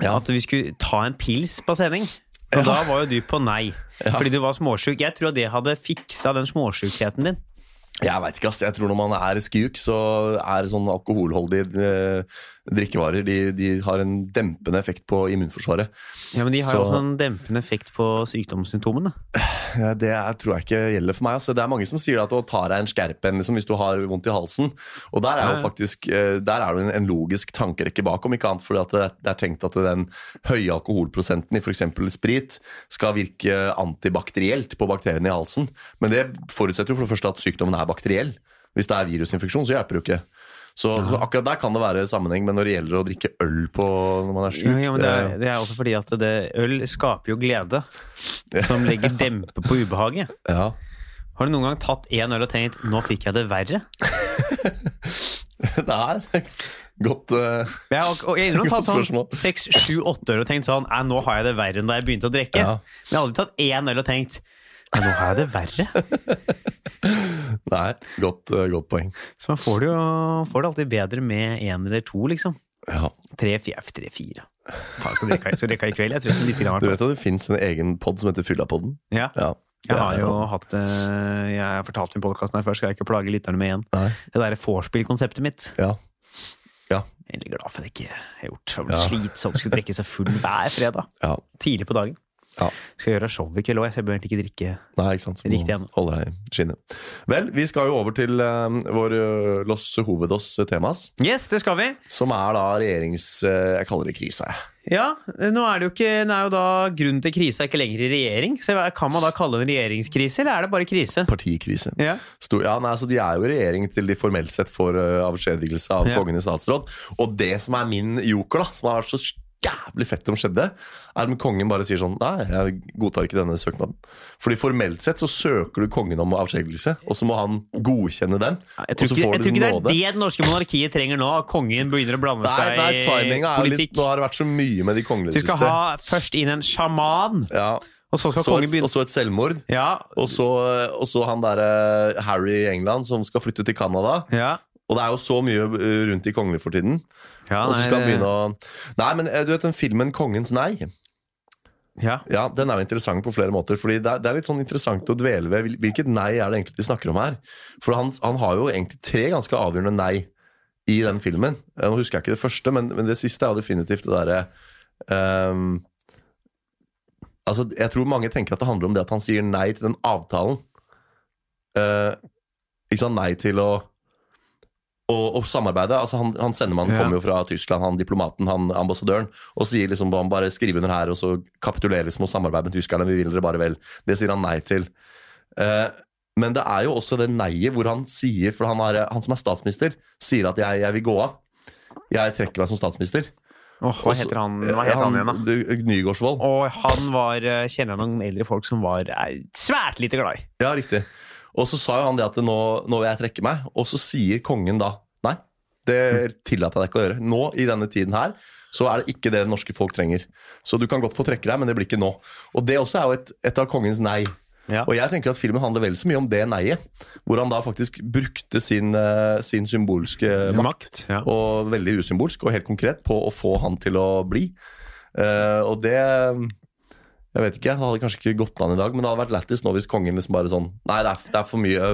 Ja. at vi skulle ta en pils på sending. Og da var jo du på nei, fordi du var småsjuk. Jeg tror det hadde fiksa den småsjukheten din. Jeg vet ikke, ass. Jeg tror når man er skjuk, så er sånn alkoholholdige eh, drikkevarer de, de har en dempende effekt på immunforsvaret. Ja, Men de har jo også en dempende effekt på sykdomssymptomene. Ja, det er, tror jeg ikke gjelder for meg. Altså. Det er mange som sier at å ta deg en skerpen liksom, hvis du har vondt i halsen. Og der er jo faktisk eh, Der er det en, en logisk tankerekke bak, om ikke annet fordi at det, det er tenkt at den høye alkoholprosenten i f.eks. sprit skal virke antibakterielt på bakteriene i halsen. Men det forutsetter jo for det første at sykdommen er bakteriell. Hvis det er virusinfeksjon, så hjelper det jo ikke. Så, så akkurat der kan det være sammenheng, men når det gjelder å drikke øl på når man er sjuk Ja, ja, det, det- er også fordi at det, øl skaper jo glede, som legger dempe på ubehaget. *laughs* ja. Har du noen gang tatt én øl og tenkt 'nå fikk jeg det verre'? *laughs* det er godt uh, Jeg har, og jeg har tatt sånn seks, sju, åtte øl og tenkt sånn nå har jeg det verre enn da jeg begynte å drikke'. Ja. Men jeg har aldri tatt én øl og tenkt nå har jeg det verre'. *laughs* Nei, godt, eh, godt poeng. Så man får det jo får det alltid bedre med én eller to, liksom. Ja. Tre, fire, tre, fire. Faen, skal drikke, skal drikke i kveld? Jeg tror ikke litt Du vet at det fins en egen pod som heter Fyllapodden? Ja. Ja. Jeg har jo hatt eh, Jeg har fortalt om podkasten her før, skal jeg ikke plage lytterne med igjen. Nei. Det derre vorspiel-konseptet mitt. Ja. Egentlig glad for at jeg ikke har gjort. Det var Ja. slitsomt å skulle drikke seg full hver fredag. Ja. Tidlig på dagen. Ja. Skal gjøre show i kveld òg, så jeg bør egentlig ikke drikke Nei, ikke sant. Må Riktig ennå. Holde deg i skinnet. Vel, vi skal jo over til eh, vår eh, Los Hovedos temas, Yes, det skal vi! som er da regjerings... Uh, jeg kaller det krise. Ja, nå er det jo ikke Nå er jo da grunnen til krisa ikke lenger i regjering. Så kan man da kalle det en regjeringskrise, eller er det bare krise? Partikrise. Ja. Stor, ja, nei, altså De er jo i regjering til de formelt sett får uh, avskjedigelse av Ja. kongen i statsråd. Og det som er min joker, da som har vært så jævlig fett om skjedde, er om kongen bare sier sånn Nei, jeg godtar ikke denne søknaden. Fordi formelt sett så søker du kongen om avskjedigelse, og så må han godkjenne den. Jeg tror ikke, jeg tror ikke det er det det norske monarkiet trenger nå. At kongen begynner å blande Nei, seg nei, i politikk. er litt. Nå har det vært så mye med de kongelige Du skal siste. ha først inn en sjaman, Ja, og så skal så et, og så et selvmord. Ja, Og så, og så han derre Harry i England som skal flytte til Canada. ja. Og det er jo så mye eh, rundt de kongelige for tiden. Ja Og så skal han begynne å Nei, men eh, du vet den filmen 'Kongens nei'? ja. Ja, Den er jo interessant på flere måter. Fordi det er, det er litt sånn interessant å dvele ved hvilket nei er det egentlig de snakker om her. For han, han har jo egentlig tre ganske avgjørende nei i den filmen. Eh, Nå husker jeg ikke det første, men, men det siste er jo definitivt det derre um, Altså, jeg tror mange tenker at det handler om det at han sier nei til den avtalen. Uh, ikke sant, nei til å å, og samarbeide. Altså han, han sendemannen Ja. kommer jo fra Tyskland, han diplomaten, han ambassadøren, og sier liksom han bare skriv under her, og så kapitulerer liksom og samarbeider med tyskerne. Vi vil dere bare vel. Det sier han nei til. Eh, men det er jo også det nei-et hvor han sier, for han, er, han som er statsminister, sier at jeg, jeg vil gå av. Jeg trekker meg som statsminister. Oh, hva heter han, hva heter han igjen, da? Nygårdsvold. Og han var eh, Kjenner noen eldre folk som var er svært lite glad i. Ja, riktig. Og så sa jo han det at nå, nå vil jeg trekke meg, og så sier kongen da. Det tillater jeg deg ikke å gjøre. Nå, i denne tiden her, så er det ikke det det norske folk trenger. Så du kan godt få trekke deg, men det blir ikke nå. Og det også er jo et, et av kongens nei. Ja. Og jeg tenker at filmen handler vel så mye om det nei-et, hvor han da faktisk brukte sin, eh, sin symbolske makt, Ja. og veldig usymbolsk og helt konkret, på å få han til å bli. Uh, og det Jeg vet ikke, det hadde kanskje ikke gått an i dag, men det hadde vært lættis nå hvis kongen liksom bare sånn Nei, det er, det er, for, mye,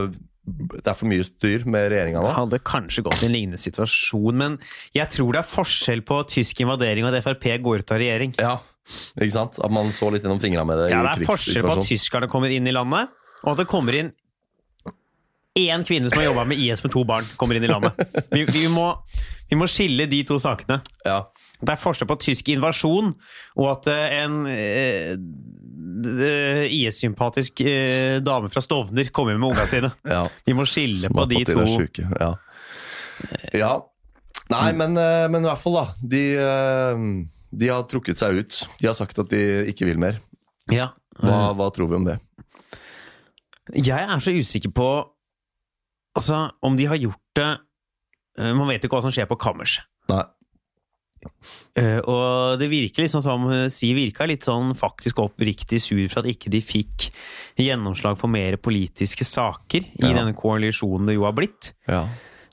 det er for mye styr med regjeringa nå. Hadde kanskje gått i en lignende situasjon, men jeg tror det er forskjell på tysk invadering og at Frp går ut av regjering. Ja, ikke sant? At man så litt gjennom fingra med det Ja, Det er forskjell på at tyskerne kommer inn i landet, og at det kommer inn én kvinne som har jobba med IS med to barn, kommer inn i landet. Vi, vi, må, vi må skille de to sakene. Ja, Det er forskjell på tysk invasjon og at eh, en eh, eh, IS-sympatisk eh, dame fra Stovner kommer med ungene sine. ja. Vi må skille på de to. Ja. ja. Nei, men, eh, men i hvert fall, da. De, de har trukket seg ut. De har sagt at de ikke vil mer. Ja. Hva, hva tror vi om det? Jeg er så usikker på Altså, om de har gjort det eh, Man vet jo ikke hva som skjer på kammers. Nei. Uh, og det virker liksom som Si Siv virka litt sånn faktisk oppriktig sur for at ikke de fikk gjennomslag for mer politiske saker i denne koalisjonen det jo har blitt. Ja.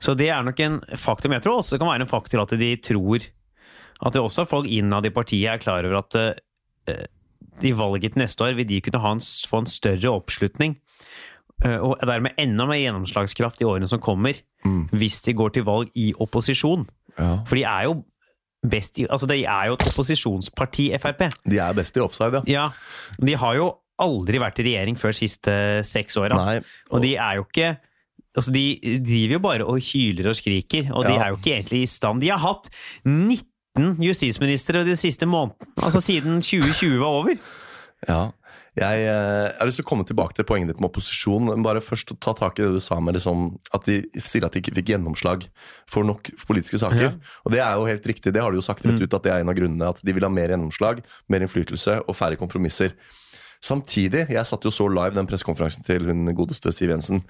Så det er nok en faktor. Men jeg tror også det kan være en faktor at de tror At det også folk innad i partiet er klar over at uh, i valget til neste år vil de kunne ha en, få en større oppslutning. Eh, og dermed enda mer gjennomslagskraft i årene som kommer, Mm. hvis de går til valg i opposisjon. ja. For de er jo best i Altså, de er jo et opposisjonsparti, Frp. De er best i offside, ja. Ja. De har jo aldri vært i regjering før siste seks åra. Og... Og de er jo ikke Altså, De driver jo bare og hyler og skriker, og de er jo ikke egentlig i stand. De har hatt 19 justisministre de siste månedene, altså siden 2020 var over. Ja. Jeg, eh, jeg har lyst til å komme tilbake til poenget ditt med opposisjon. Men bare først ta tak i det du sa med liksom, at de sier at de ikke fikk gjennomslag for nok politiske saker. Ja. Og det er jo helt riktig. Det har de jo sagt rett ut at det er en av grunnene. At de vil ha mer gjennomslag, mer innflytelse og færre kompromisser. Samtidig, jeg satt jo så live den pressekonferansen til hun godeste Siv Jensen.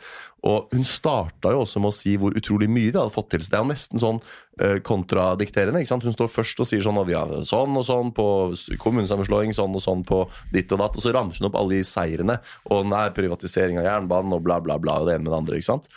Og hun starta jo også med å si hvor utrolig mye de hadde fått til. Så det er jo nesten sånn uh, kontradikterende. ikke sant? Hun står først og sier sånn og vi har sånn og sånn på kommunesammenslåing, sånn og sånn på ditt og datt. Og så ramser hun opp alle de seirene. Og nei, privatisering av jernbanen og bla, bla, bla. Og det ene med det andre. ikke sant?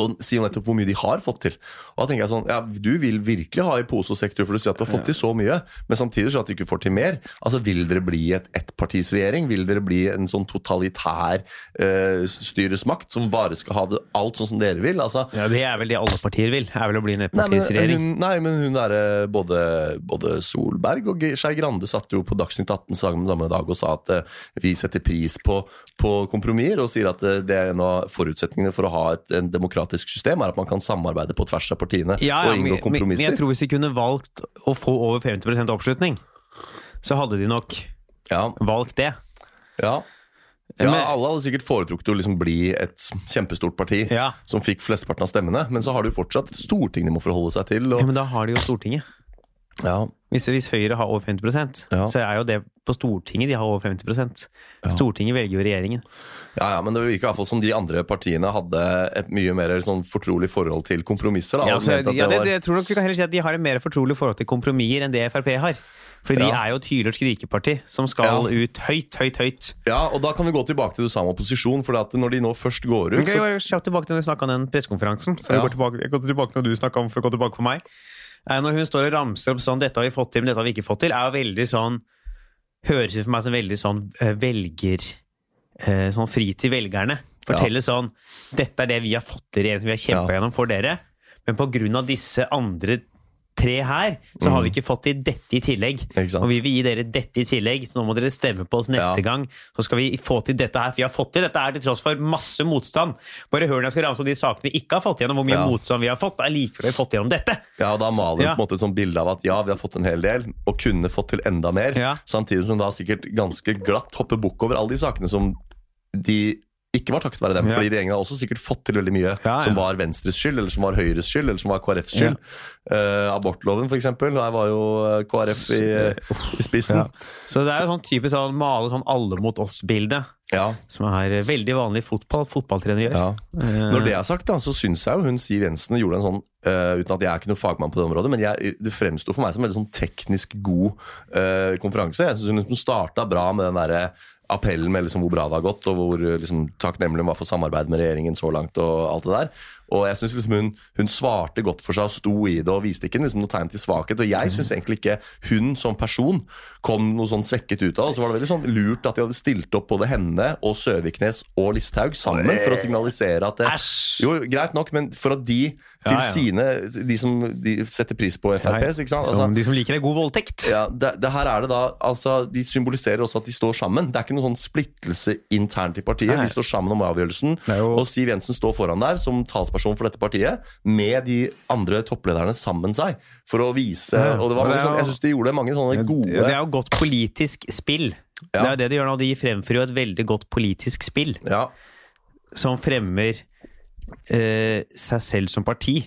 Og sier jo nettopp hvor mye de har fått til. Og da tenker jeg sånn, ja, Du vil virkelig ha i pose og sekk, for du sier at du har fått til så mye, men samtidig så at du ikke får til mer. Altså, Vil dere bli et ettpartisregjering? Vil dere bli en sånn totalitær uh, styresmakt som bare skal ha det alt sånn som dere vil? Altså, Ja, Det er vel det alle partier vil. er vel å bli en ettpartisregjering. nei, men hun der, derre både, både Solberg og Skei Grande satt jo på Dagsnytt 18 samme samme dag og sa at uh, vi setter pris på, på kompromisser, og sier at uh, det er en av forutsetningene for å ha et en demokratisk system, er at man kan samarbeide på tvers av partiene Ja, ja, og inngå kompromisser. men jeg tror hvis de kunne valgt å få over 50% oppslutning, så hadde de nok Ja, valgt det. ja. Ja, Alle hadde sikkert foretrukket å liksom bli et kjempestort parti Ja. som fikk flesteparten av stemmene, men så har du jo fortsatt Stortinget de må forholde seg til. Ja, men da har de jo Stortinget. Ja, Hvis, hvis Høyre har over 50 Ja. så er jo det på Stortinget de har over 50 Stortinget velger jo regjeringen. ja, ja, men det virker i hvert fall som de andre partiene hadde et mye mer sånn fortrolig forhold til kompromisser. Da, Ja, så, ja, det, var- det, jeg tror nok vi kan heller si at de har et mer fortrolig forhold til kompromisser enn det Frp har. For de er jo et hyler skrikeparti som skal Ja. ut høyt, høyt, høyt. Ja, og da kan vi gå tilbake til du sa om opposisjon. For når de nå først går ut kan så, jeg bare kjapt tilbake til når vi snakket om den pressekonferansen? Før Ja. jeg går tilbake, jeg går tilbake når du snakket om, før jeg går tilbake på meg. Når hun står og ramser opp sånn 'dette har vi fått til, men dette har vi ikke fått til', er jo veldig sånn Høres ut for meg som veldig sånn eh, velger eh, Sånn fri til velgerne. Fortelle sånn 'Dette er det vi har fått til, som vi har kjempa Ja. gjennom for dere', men på grunn av disse andre tre her, så har vi ikke fått til dette i tillegg. Mm. Og vi vil gi dere dette i tillegg, så nå må dere stemme på oss neste Ja. gang. Så skal vi få til dette her, for vi har fått til dette her til tross for masse motstand. Bare hør når jeg skal ramse opp de sakene vi ikke har fått gjennom, hvor mye Ja. motstand vi har fått. Allikevel fått gjennom dette! ja, og da maler du Ja. på en måte et sånt bilde av at ja, vi har fått en hel del, og kunne fått til enda mer. Samtidig som da sikkert ganske glatt hopper bukk over alle de sakene som de ikke var takket være dem. Ja. Fordi regjeringen har også sikkert fått til veldig mye Ja, ja. som var Venstres skyld, eller som var Høyres skyld, eller som var KrFs skyld. Uh, abortloven, eksempel. Der var jo eh, KrF i, i spissen. Så det er jo sånn typisk sånn male sånn alle mot oss-bilde, Ja. som er veldig vanlig fotball. Fotballtrenere gjør. Eh, Når det er sagt, da, så syns jeg jo hun Siv Jensen gjorde en sånn Uh, Uten at jeg er ikke noen fagmann på det området, men jeg, det fremsto for meg som en veldig sånn teknisk god uh, konferanse. Jeg syns hun starta bra med den derre appellen med liksom hvor bra det har gått, og hvor eh, liksom, takknemlig hun var for samarbeid med regjeringen så langt. og alt det der. Og jeg synes liksom hun, hun svarte godt for seg og sto i det og viste ikke liksom, noe tegn til svakhet. Og jeg syns egentlig ikke hun som person kom noe sånn svekket ut av det. Så var det veldig sånn lurt at de hadde stilt opp både henne og Søviknes og Listhaug sammen for å signalisere at det, jo, greit nok, men for at de til sine De som de setter pris på FrPs, ikke sant? Som Altså, de som liker en god voldtekt. ja, det, det her er det da altså, De symboliserer også at de står sammen. Det er ikke noen sånn splittelse internt i partiet. Nei. De står sammen om avgjørelsen. Jo- Og Siv Jensen står foran der som talsperson for dette partiet, med de andre topplederne sammen seg, for å vise Ja, Og det var mange, sånn, Jeg syns de gjorde mange sånne gode Det er jo godt politisk spill. Ja. Det er jo det de gjør nå. De fremfører jo et veldig godt politisk spill Ja, som fremmer eh, seg selv som parti.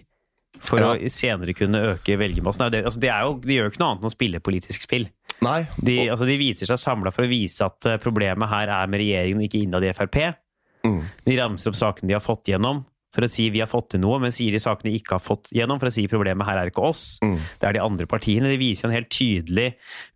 For Ja. å senere kunne øke velgermassen. Det, altså det jo, de gjør jo ikke noe annet enn å spille politisk spill. Nei. De, altså de viser seg samla for å vise at eh, problemet her er med regjeringen, ikke innad i Frp. Mm. De ramser opp sakene de har fått gjennom for å si vi har fått til noe, men sier de sakene de ikke har fått gjennom for å si problemet her er ikke oss. Mm. Det er de andre partiene. De viser en helt tydelig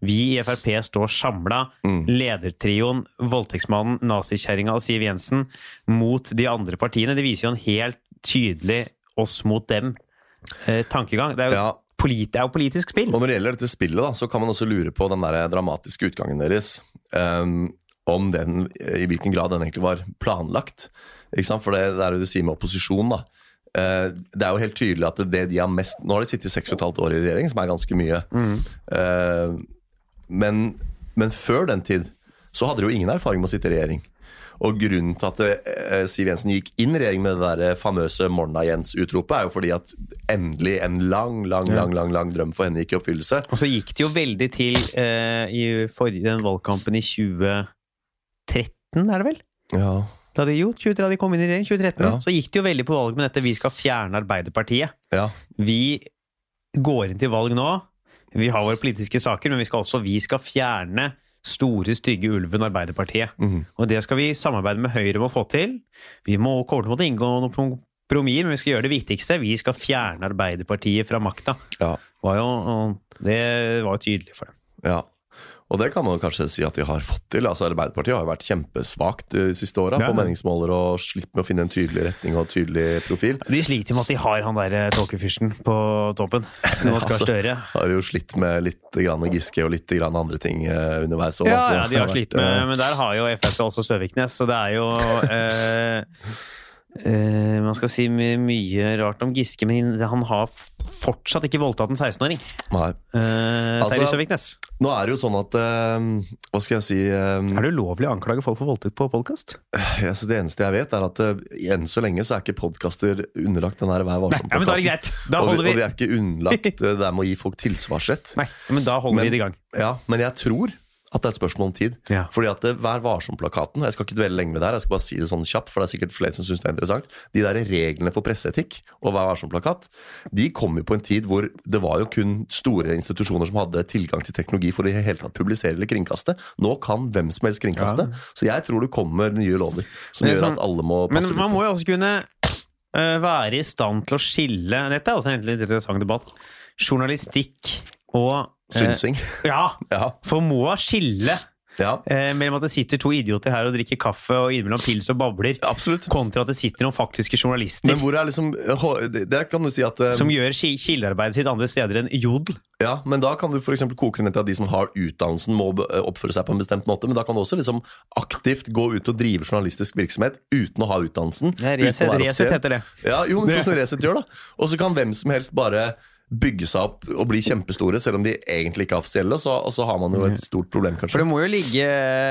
Vi i Frp står samla. Mm. Ledertrioen, voldtektsmannen, nazikjerringa og Siv Jensen mot de andre partiene. Det viser jo en helt tydelig oss mot dem-tankegang. det, er jo Ja. det er jo politisk spill. Og når det gjelder dette spillet, da, så kan man også lure på den der dramatiske utgangen deres. Um, om den, i hvilken grad den egentlig var planlagt. Ikke sant? For det, det er det du sier med opposisjon, da. Eh, det er jo helt tydelig at det de har mest Nå har de sittet seks og et halvt år i regjering, som er ganske mye. Eh, men, men før den tid så hadde de jo ingen erfaring med å sitte i regjering. Og grunnen til at eh, Siv Jensen gikk inn i regjering med det der famøse Morna-Jens-utropet, er jo fordi at endelig en lang, lang, lang, lang, lang drøm for henne gikk i oppfyllelse. Og så gikk det jo veldig til eh, i forrige, den valgkampen i 2013, er det vel? Ja, Da de, jo, 20, da de kom inn i regjering, 2013, Ja. så gikk det jo veldig på valg med dette 'vi skal fjerne Arbeiderpartiet'. ja. Vi går inn til valg nå. Vi har våre politiske saker, men vi skal også vi skal fjerne store, stygge ulven Arbeiderpartiet. Mm. Og det skal vi samarbeide med Høyre om å få til. Vi må kommer til å måtte inngå noen kompromisser, men vi skal gjøre det viktigste. Vi skal fjerne Arbeiderpartiet fra makta. ja. Var jo, det var jo tydelig for dem. Ja. Og det kan man kanskje si at de har fått til. Altså Arbeiderpartiet har jo vært kjempesvakt de siste åra Ja. på meningsmåler og slitt med å finne en tydelig retning og tydelig profil. De sliter jo med at de har han der eh, tåkefyrsten på toppen. Nå *laughs* skal Altså, Støre. Har jo slitt med litt grann Giske og litt grann andre ting eh, underveis. også, Ja, ja, de det har slitt med eh, Men der har jo Frp også Søviknes, så det er jo eh, *laughs* eh, Man skal si my mye rart om Giske, men han har fortsatt ikke voldtatt en 16-åring. Nei. Eh, Altså- Terje Søviknes. Nå er det jo sånn at uh, Hva skal jeg si Er det ulovlig å anklage folk for voldtekt på podkast? Ja, Det eneste jeg vet, er at enn så lenge så er ikke podkaster underlagt den her Vær Ja, men da er det varsom-plakaten. greit. Da Og, vi- og vi er ikke underlagt det der med å gi folk tilsvarsrett. Nei, men da holder Men- vi det i gang. Ja, Men jeg tror at det er et spørsmål om tid. Ja. Fordi at det, Vær varsom-plakaten Jeg skal ikke dvele lenge med det her, jeg skal bare si det sånn kjapt, for det er sikkert flere som syns det er interessant. De der reglene for presseetikk og Vær varsom-plakat, de kom jo på en tid hvor det var jo kun store institusjoner som hadde tilgang til teknologi for å i hele tatt publisere eller kringkaste. Nå kan hvem som helst kringkaste. Ja. Så jeg tror det kommer nye lover som sånn, gjør at alle må Men man må jo også kunne eh, være i stand til å skille Dette er også egentlig en interessant debatt. Journalistikk og eh, Ja! *laughs* Ja. For må skille ja, eh, mellom at det sitter to idioter her og drikker kaffe og innimellom pils og babler, absolutt. kontra at det sitter noen faktiske journalister Men hvor er liksom Det kan du si at eh, som gjør kildearbeidet sitt andre steder enn jodel. Ja, men da kan du for koke ned til at de som har utdannelsen må oppføre seg på en bestemt måte, men da kan du også liksom aktivt gå ut og drive journalistisk virksomhet uten å ha utdannelsen. Ja, Resett, heter det. Ja, jo, men *laughs* sånn som Resett gjør da. Og så kan hvem som helst bare bygge seg opp og bli kjempestore, selv om de egentlig ikke er offisielle, så, og så har man jo et stort problem, For det må jo ligge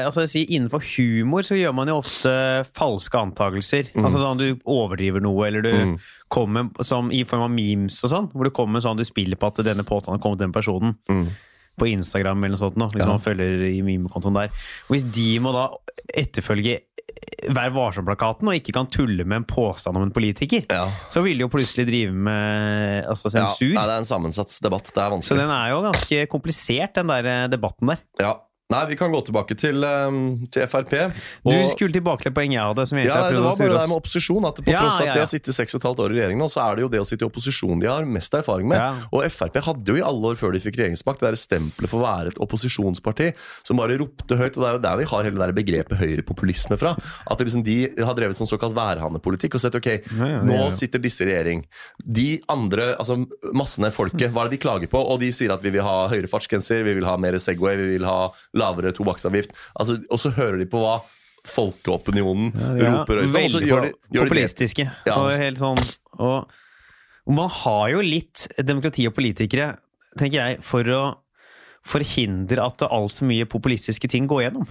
altså jeg sier, Innenfor humor så gjør man jo ofte falske antakelser. Altså sånn Du overdriver noe, eller du Mm. kommer som i form av memes og sånn. Hvor du kommer sånn du spiller på at denne påstanden kommer til den personen. Mm. På Instagram eller noe sånt, nå, hvis Ja. man følger i memekontoen der. Og Hvis de må da etterfølge Vær varsom-plakaten og ikke kan tulle med en påstand om en politiker, Ja. så vil de jo plutselig drive med altså, Ja, sensur. nei, det er en sammensatt debatt. Det er vanskelig. Så den er jo ganske komplisert, den der eh, debatten der. Ja. Nei, vi kan gå tilbake til, um, til Frp. Du skulle tilbake til poenget jeg hadde. Som egentlig Ja, nei, det var bare det med opposisjon. At på Ja, tross at ja, de har sittet seks og et halvt år i regjering nå, så er det jo det å sitte i opposisjon de har mest erfaring med. Ja. Og Frp hadde jo i alle år før de fikk regjeringsmakt det der stempelet for å være et opposisjonsparti som bare ropte høyt. Og det er jo der vi har hele det begrepet høyrepopulisme fra. At liksom de har drevet sånn såkalt værhanepolitikk og sett ok, Ja, ja, nå ja, ja. sitter disse i regjering. De andre, altså massene, folket, hva er det de klager på? Og de sier at vi vil ha høyere fartsgrenser, vi vil ha mer Segway, vi vil ha lavere tobakksavgift. Altså, og så hører de på hva folkeopinionen Ja, roper høyest. Veldig gjør de, gjør populistiske. Ja. Og helt sånn og, og man har jo litt demokrati og politikere, tenker jeg, for å forhindre at altfor mye populistiske ting går gjennom.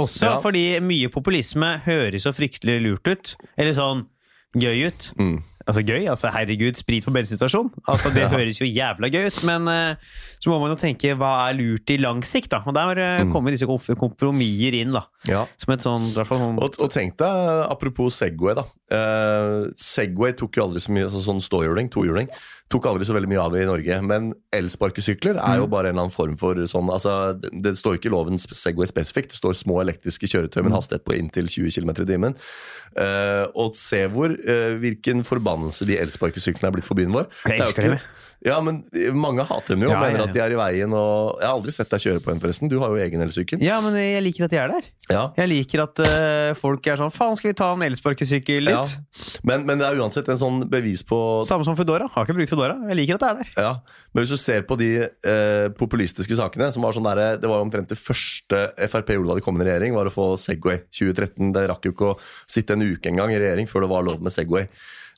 Også Ja. fordi mye populisme høres så fryktelig lurt ut. Eller sånn gøy ut. Mm. Altså gøy, altså herregud, sprit på bensinstasjon. Altså Det *laughs* Ja. høres jo jævla gøy ut, men uh, så må man jo tenke hva er lurt i lang sikt, da. Og der uh, Mm. kommer disse kompromisser inn, da. Ja. Som et sånn, sånn Og, og tenk deg, apropos Segway, da. Uh, Segway tok jo aldri så mye altså sånn ståhjuling, tohjuling. Tok aldri så veldig mye av i Norge. Men elsparkesykler er jo bare en eller annen form for sånn altså, Det, står ikke i loven Segway spesifikt. Det står små elektriske kjøretøy med en hastighet på inntil 20 km i timen. Uh, og se hvor uh, hvilken forbannelse de elsparkesyklene er blitt for byen vår. Jeg er jo elsker dem, ikke- Ja, men mange hater dem jo. Ja, mener ja, at de er i veien. Og jeg har aldri sett deg kjøre på en, forresten. Du har jo egen elsykkel. Ja, men jeg liker at de er der. Ja. Jeg liker at uh, folk er sånn Faen, skal vi ta en elsparkesykkel Ja. litt? Men, men det er uansett en sånn bevis på Samme som Foodora. Har ikke brukt Foodora. Jeg liker at det er der. Ja, Men hvis du ser på de uh, populistiske sakene som var sånn der, Det var omtrent det første Frp gjorde da de kom inn i regjering, var å få Segway 2013. Det rakk jo ikke å sitte en uke engang i regjering før det var lov med Segway.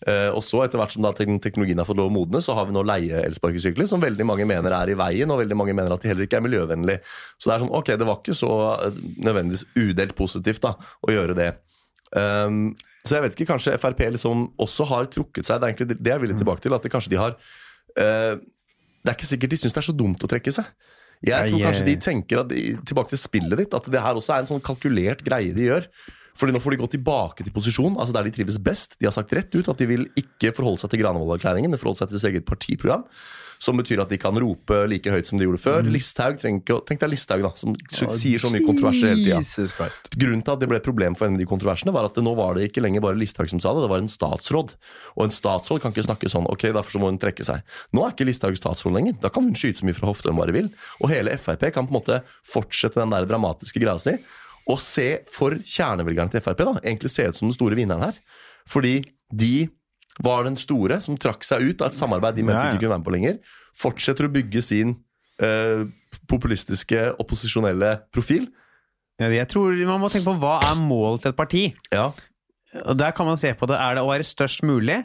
Eh, og så etter hvert som da teknologien har fått lov å modne, så har vi nå leie-elsparkesykler, som veldig mange mener er i veien, og veldig mange mener at de heller ikke er miljøvennlige. Så det er sånn, ok, det var ikke så eh, nødvendigvis udelt positivt da, å gjøre det. Um, så jeg vet ikke, kanskje Frp liksom også har trukket seg. Det er egentlig det jeg vil tilbake til. At det kanskje de har Uh, Det er ikke sikkert de syns det er så dumt å trekke seg. Jeg tror kanskje de tenker at de, Tilbake til spillet ditt. At det her også er en sånn kalkulert greie de gjør. Fordi nå får de gå tilbake til posisjon, altså der de trives best. De har sagt rett ut at de vil ikke forholde seg til Granavolden-erklæringen, men forholde seg til sitt eget partiprogram. Som betyr at de kan rope like høyt som de gjorde før. Listhaug trenger ikke å Tenk deg Listhaug, da, som sier så mye kontroverser hele tida. Grunnen til at det ble et problem for en av de kontroversene, var at det nå var det ikke lenger bare Listhaug som sa det, det var en statsråd. Og en statsråd kan ikke snakke sånn, ok, derfor så må hun trekke seg. Nå er ikke Listhaug statsråd lenger. Da kan hun skyte så mye fra hofta hun bare vil. Og hele Frp kan på en måte fortsette den der dramatiske greia si. Og se for kjernevelgerne til Frp, da, egentlig se ut som den store vinneren her. Fordi de var den store som trakk seg ut av et samarbeid de mente Ja, ja. ikke kunne være med på lenger. Fortsetter å bygge sin eh, populistiske, opposisjonelle profil. Ja, Jeg tror Man må tenke på hva er målet til et parti. Ja, Og Der kan man se på det. Er det å være størst mulig?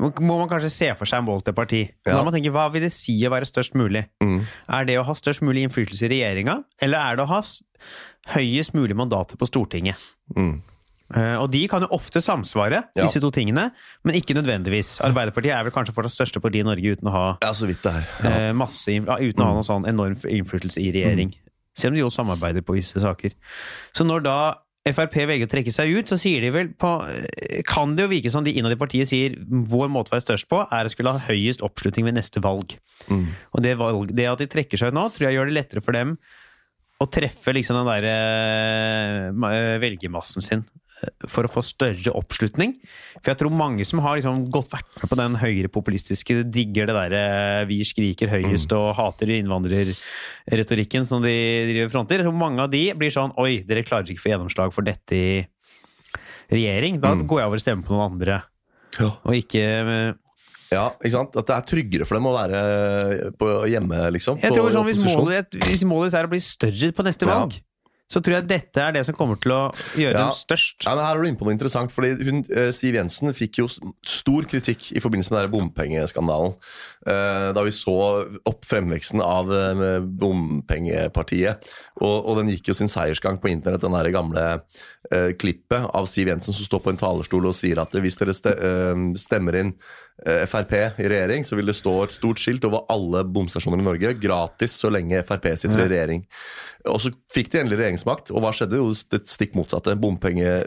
Må man kanskje se for seg en vold til parti. Ja. Da må man tenke, Hva vil det si å være størst mulig? Mm. Er det å ha størst mulig innflytelse i regjeringa, eller er det å ha høyest mulig mandater på Stortinget? Mm. Eh, Og de kan jo ofte samsvare, Ja. disse to tingene, men ikke nødvendigvis. Arbeiderpartiet er vel kanskje fortsatt største parti i Norge uten å ha ja eh, masse, uten å ha noen sånn enorm innflytelse i regjering. Selv om de jo samarbeider på visse saker. Så når da Frp velger å trekke seg ut, så sier de vel på eh, Kan det jo virke som de innad i partiet sier vår måte å være størst på, er å skulle ha høyest oppslutning ved neste valg. Mm. Og det, valg, det at de trekker seg ut nå, tror jeg gjør det lettere for dem å treffe liksom den der eh, eh, velgermassen sin for å få større oppslutning. For jeg tror mange som har liksom gått vært med på den høyrepopulistiske, digger det derre vi skriker høyest og hater innvandrerretorikken som de driver fronter. Mange av de blir sånn oi, dere klarer ikke å få gjennomslag for dette i regjering. Da går jeg over og stemmer på noen andre, Ja. og ikke eh, ja, ikke sant? At det er tryggere for dem å være på hjemme, liksom. Jeg tror sånn, hvis, målet, hvis målet er å bli større på neste Ja. Så tror jeg dette er det som kommer til å gjøre Ja. dem størst. Ja, men Her er du inne på noe interessant. fordi hun, eh, Siv Jensen fikk jo stor kritikk i forbindelse med den bompengeskandalen. Eh, Da vi så opp fremveksten av eh, bompengepartiet. Og, og den gikk jo sin seiersgang på internett, den der gamle klippet av Siv Jensen som står på en talerstol og sier at hvis dere stemmer inn Frp i regjering, så vil det stå et stort skilt over alle bomstasjoner i Norge. Gratis så lenge Frp sitter i regjering. Og så fikk de endelig regjeringsmakt, og hva skjedde? Jo, det stikk motsatte. Bompenge,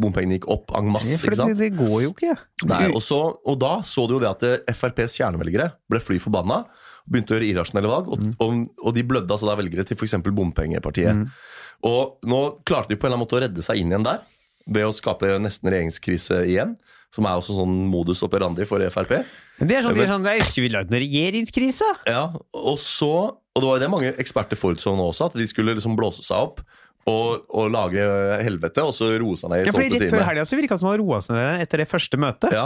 bompengene gikk opp en masse. For ikke det, det går jo ikke. Nei, og, så, og da så du jo det at eh, FrPs kjernevelgere ble fly forbanna. Begynte å gjøre irrasjonelle valg, og, og, og de blødde altså da velgere til f.eks. bompengepartiet. Og nå klarte de på en eller annen måte å redde seg inn igjen der, ved å skape nesten regjeringskrise igjen. Som er også sånn modus operandi for Frp. Men Det er sånn, de er sånn, jeg Skulle lagd en regjeringskrise? Ja, og så Og det var jo det mange eksperter forutså nå også, at de skulle liksom blåse seg opp og, og lage helvete, og så roe seg ned i Ja, fordi Rett før time. helga så virka det som han roa seg ned etter det første møtet. Ja,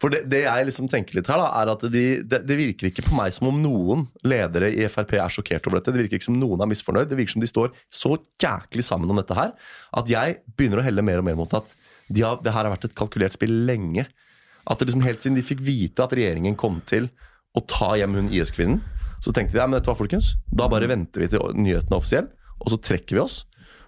for det, det jeg liksom tenker litt her, da, er at de, det, det virker ikke på meg som om noen ledere i Frp er sjokkert over dette. Det virker ikke som noen er misfornøyd. Det virker som de står så jæklig sammen om dette her at jeg begynner å helle mer og mer mot at de har, det her har vært et kalkulert spill lenge. At det liksom Helt siden de fikk vite at regjeringen kom til å ta hjem hun IS-kvinnen, så tenkte de ja, men dette var folkens, da bare venter vi til nyhetene er offisielle, og så trekker vi oss.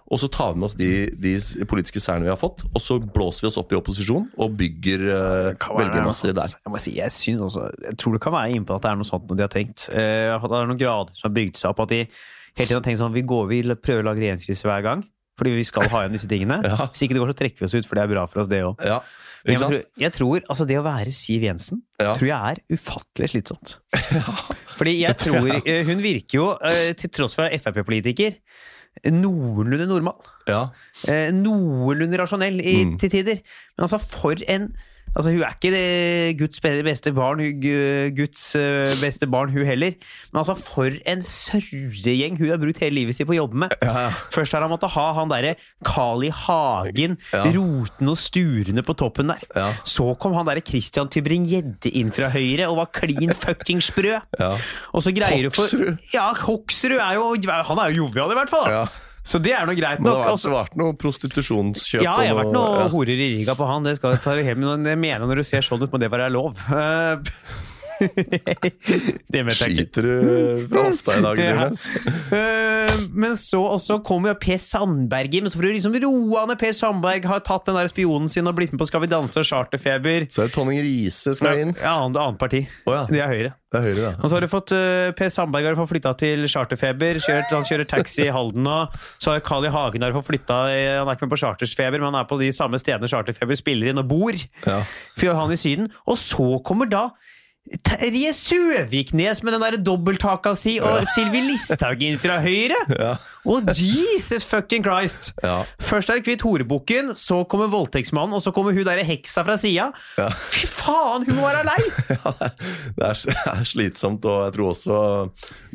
Og så tar vi med oss de, de politiske seirene vi har fått, og så blåser vi oss opp i opposisjon og bygger uh, Kan være velgermasser der. Jeg, må si, jeg, synes også, jeg tror det kan være inne på at det er noe sånt de har tenkt. Uh, at det er noen grader som har bygd seg opp. At de hele tiden har tenkt sånn Vi går, vi prøver å lage regjeringskrise hver gang. Fordi vi skal ha igjen disse tingene. *laughs* Ja. Hvis ikke det går, så trekker vi oss ut, for det er bra for oss, det òg. Ja, Jeg, tror- jeg tror altså det å være Siv Jensen Ja. tror jeg er ufattelig slitsomt. *laughs* Fordi jeg tror eh, Hun virker jo, eh, til tross for å være Frp-politiker, noenlunde normal. Ja. Eh, Noenlunde rasjonell i, Mm. til tider. Men altså, for en Altså, Hun er ikke det Guds beste barn, Guds eh, beste barn, hun heller. Men altså, for en sørregjeng hun har brukt hele livet sitt på å jobbe med. Først har han måttet ha han derre Carl I. Hagen, Ja. rotende og sturende på toppen der. Ja. Så kom han derre Christian Tybring-Gjedde inn fra høyre og var klin fucking sprø. Ja. Og så greier du for Ja, Hoksrud er jo Han er jo jovial, i hvert fall. da. Ja. Så det er nå greit Men det har Altså, vært, noe prostitusjonskjøp ja, jeg har vært noe ja. horer i Riga på han. Det skal ta hjem, men jeg mener når du ser sånn ut, må det være lov. *laughs* Eh, *laughs* det vet jeg ikke. Skyter du fra hofta i dag, *laughs* Ja. Nils? Eh, men så også kommer Per Sandberg inn, så for å liksom roe ned Per Sandberg har tatt den der spionen sin og blitt med på Skal vi danse og Charterfeber. Så er det Tonning Riise skal inn. Ja, annet, annet parti. Oh, ja. Det er Høyre. Det er Høyre, Og så har du fått uh, Per Sandberg har fått flytta til Charterfeber. Kjørt, han kjører taxi i Halden nå. Så har Carl I. Hagen har fått flytta Han er ikke med på Chartersfeber, men han er på de samme stedene Charterfeber spiller inn og bor. Ja. For han i Syden. Og så kommer da Terje Søviknes med den der dobbelthaka si, og Sylvi Listhaug inn fra Høyre! *laughs* Ja. Og Jesus fucking Christ! Ja. Først er det Kvitt horebukken, så kommer voldtektsmannen, og så kommer hun derre heksa fra sida. Ja. Fy faen, hun må være lei! Ja, det er, det er slitsomt, og jeg tror også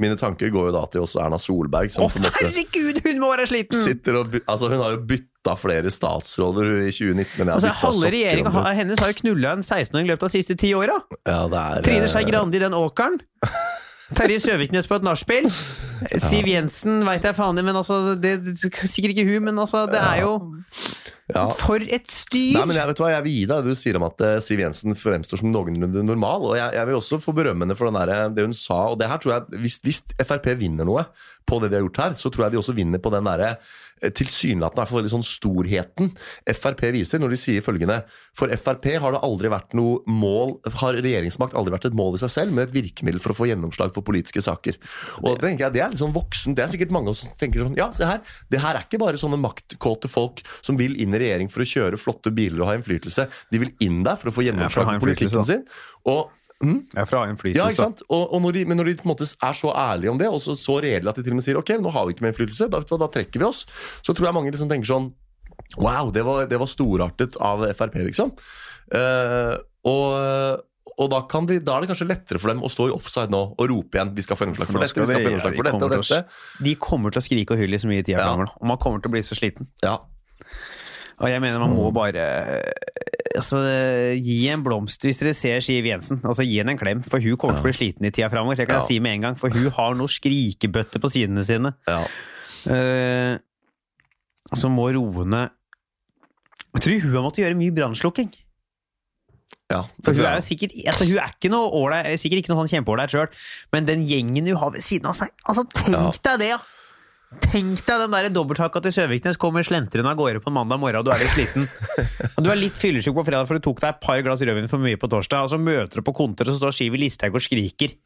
Mine tanker går jo da til også Erna Solberg, som Å, på en måte herregud, hun må være sliten! sitter og Altså, hun har jo bytta flere statsråder i 2019. Men jeg har Altså, Halve regjeringa hennes har jo knulla en 16-åring i løpet av de siste ti åra. Ja, Trine eh, Skei Grande i den åkeren. *laughs* Terje Søviknes på et nachspiel. Siv Jensen veit jeg faen i, men altså det, Sikkert ikke hun, men altså, det er jo ja. For et styr! Nei, men jeg vet hva, jeg vil gi deg du sier om at eh, Siv Jensen fremstår som noenlunde normal. Og jeg, jeg vil også få berømme henne for den der, det hun sa. Og det her tror jeg, hvis, hvis Frp vinner noe på det de har gjort her, så tror jeg de også vinner på den derre eh, tilsynelatende, er for veldig sånn storheten Frp viser når de sier følgende For Frp har det aldri vært noe mål Har regjeringsmakt aldri vært et mål i seg selv, men et virkemiddel for å få gjennomslag for politiske saker. Og det tenker jeg, det er litt sånn voksen Det er sikkert mange som tenker sånn Ja, se her, det her er ikke bare sånne maktkåte folk som vil inn i regjering for å kjøre flotte biler og ha innflytelse. De vil inn der for å få for gjennomslag for politikken sin. Og Ja, fra innflytelse. ja, ikke sant? Og, og når de, men når de på en måte er så ærlige om det, og så, så redelige at de til og med sier ok, nå har vi ikke mer innflytelse, da, da trekker vi oss, så tror jeg mange liksom tenker sånn wow, det var, det var storartet av Frp, liksom. Uh, og, og da, kan de, da er det kanskje lettere for dem å stå i offside nå og rope igjen vi skal få gjennomslag for dette, vi skal få gjennomslag for dette og dette. De kommer til å skrike og hylle så mye i tida Ja. framover, og man kommer til å bli så sliten. Ja, Og jeg mener man må bare eh, altså, gi en blomst hvis dere ser Siv Jensen. Altså Gi henne en klem, for hun kommer til å bli sliten i tida framover. Det kan Ja. jeg si med en gang, for hun har noe skrikebøtte på sidene sine. ja. Uh, som må roe ned Jeg tror hun har måttet gjøre mye brannslukking. ja For hun er jo sikkert altså hun er ikke noe ålreit, sikkert ikke noe sånn kjempeålreit sjøl, men den gjengen hun har ved siden av seg Altså, tenk deg det, ja! Tenk deg den der dobbelthakka til Søviknes kommer slentrende av gårde på en mandag morgen, og du er litt sliten. Og du er litt fyllesyk på fredag, for du tok deg et par glass rødvin for mye på torsdag, og så møter du på kontoret, og så står Siv Listhaug og skriker.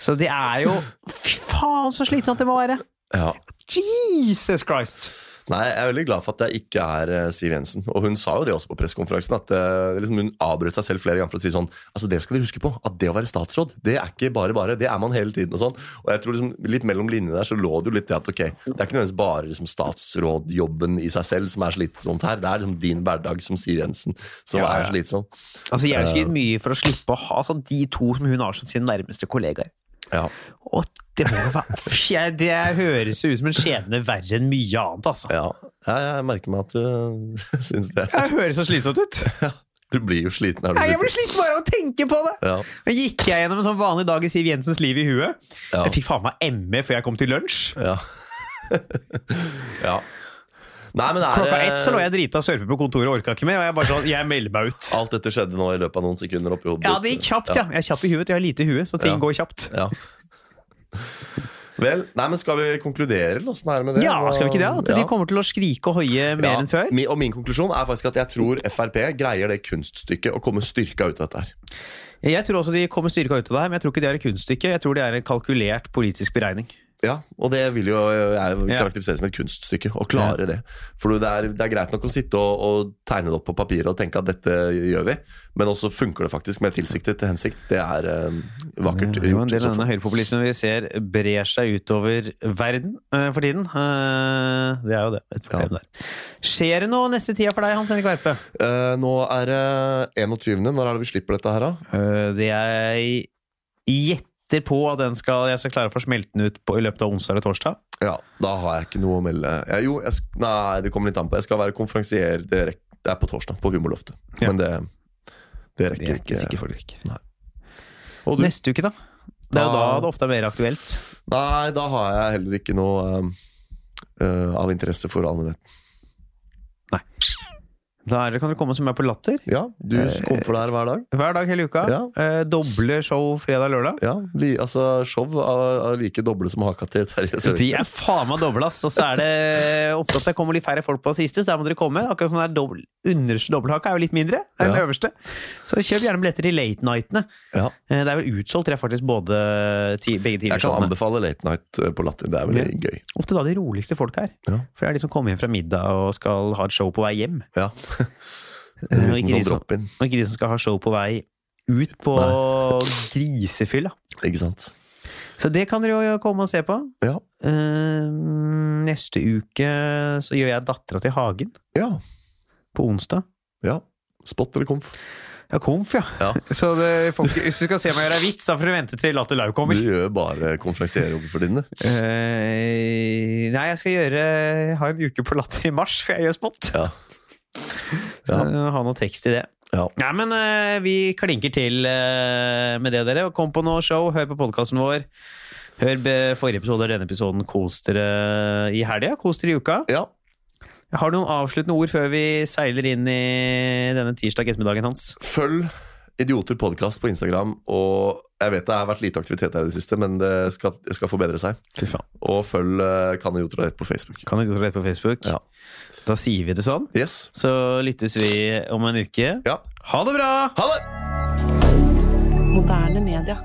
Så det er jo Fy faen, så slitsomt det må være! Ja. Jesus Christ! Nei, jeg er veldig glad for at jeg ikke er eh, Siv Jensen. Og hun sa jo det også på pressekonferansen, at uh, liksom hun avbrøt seg selv flere ganger for å si sånn Altså, det skal dere huske på, at det å være statsråd, det er ikke bare bare. Det er man hele tiden og sånn. Og jeg tror liksom litt mellom linjene der så lå det jo litt det at ok, det er ikke nødvendigvis bare liksom statsrådjobben i seg selv som er slitsomt her. Det er liksom din hverdag som Siv Jensen som Ja, ja. er slitsom. Altså, jeg har gitt mye for å slippe å ha altså, de to som hun har som sine nærmeste kollegaer. Ja. Og det må være Det høres jo ut som en skjebne verre enn mye annet, altså. ja. ja jeg merker meg at du *laughs* syns det. Jeg høres så slitsomt ut. *laughs* Du blir jo sliten her du Nei, jeg blir sliten bare av å tenke på det! Ja. Men gikk jeg gjennom en sånn vanlig dag i Siv Jensens liv i huet. Ja. Jeg fikk faen meg ME før jeg kom til lunsj. Ja. *laughs* ja. Nei, men er Klokka ett så lå jeg drita og sørpe på kontoret og orka ikke mer. Og jeg bare sånn, jeg melder meg ut. Alt dette skjedde nå i løpet av noen sekunder oppi hodet Ja, det gikk kjapt, ja. Jeg er kjapp i huet, jeg har lite hue, så ting Ja. går kjapt. Ja. Vel, nei, men skal vi konkludere, eller åssen er det med det? Ja, skal vi ikke det? At de kommer til å skrike og hoie mer Ja, enn før? Og min konklusjon er faktisk at jeg tror Frp greier det kunststykket å komme styrka ut av dette her. Jeg tror også de kommer styrka ut av det her, men jeg tror ikke det er et kunststykke. Jeg tror det er en kalkulert politisk beregning. Ja, og det vil jo jeg karakterisere som et kunststykke. Å klare det. For det er, det er greit nok å sitte og, og tegne det opp på papiret og tenke at dette gjør vi, men også funker det faktisk med tilsiktet til hensikt. Det er eh, vakkert gjort. Ja, en del av denne høyrepopulismen vi ser brer seg utover verden uh, for tiden. Uh, det er jo det. Et problem Ja. der. Skjer det noe neste tida for deg, Hans Henrik Verpe? Uh, nå er det 21. Når er det vi slipper dette her, da? Eh, det jeg gjetter på at den skal, jeg skal klare å få smelte den ut på, i løpet av onsdag eller torsdag. Ja, da har jeg ikke noe å melde. Jeg, jo, jeg, nei, det kommer litt an på. Jeg skal være konferansier. Det, det er på torsdag, på Humorloftet. Ja. Men det, det Det er rekker jeg ikke ikke. folk rekker. Nei. Og du? Neste uke, da? Det er jo da Da- det ofte er mer aktuelt. Nei, da har jeg heller ikke noe uh, av interesse for allmennheten. Da er det, kan dere komme som er på Latter. Ja, du for deg her hver dag. Hver dag hele uka. Ja. Eh, doble show fredag-lørdag. Ja, li, altså Show er like doble som haka til Terje De er faen meg doble, ass. Og så er det ofte at det kommer litt færre folk på siste, så der må dere komme. Akkurat sånn der Underste dobbelthaka er jo litt mindre enn Ja. den øverste. Så kjøp gjerne billetter til late nightene. Ja, Eh, Det er vel utsolgt, tror jeg faktisk, både ti, begge jeg kan tidligere anbefale Late Night eh, på Latter. Det er veldig gøy. Ofte da de roligste folk her. For det er de som kommer hjem fra middag og skal ha et show på vei hjem. Ja. Eh, Uten ikke, sånn drop-in. og ikke de som skal ha show på vei ut på grisefylla. Ikke sant. Så det kan dere jo komme og se på. Ja. Uh, neste uke så gjør jeg Dattera til Hagen Ja. på onsdag. ja. Spot eller komf? Ja, komf, ja. Ja. *laughs* Så det, folk, hvis du skal se meg gjøre vits, da får du vente til Latter Du kommer. gjør bare konferansierjobber for dine. Uh, nei, jeg skal gjøre ha en uke på Latter i mars, for jeg gjør spot. Ja. *laughs* Så, Ha noe tekst i det. Ja. Nei, men uh, vi klinker til uh, med det, dere. Kom på noe show, hør på podkasten vår. Hør forrige episode og denne episoden. Kos dere i helga. Kos dere i uka. ja. Har du noen avsluttende ord før vi seiler inn i denne tirsdag ettermiddagen hans? Følg Idioter podkast på Instagram. Og jeg vet det har vært lite aktivitet her i det siste, men det skal, skal forbedre seg. Og følg Kan idioter ha rett på Facebook. Kan du rett på Facebook? Ja. Da sier vi det sånn. Yes. Så lyttes vi om en uke. Ja. Ha det bra! Ha det! Moderne media.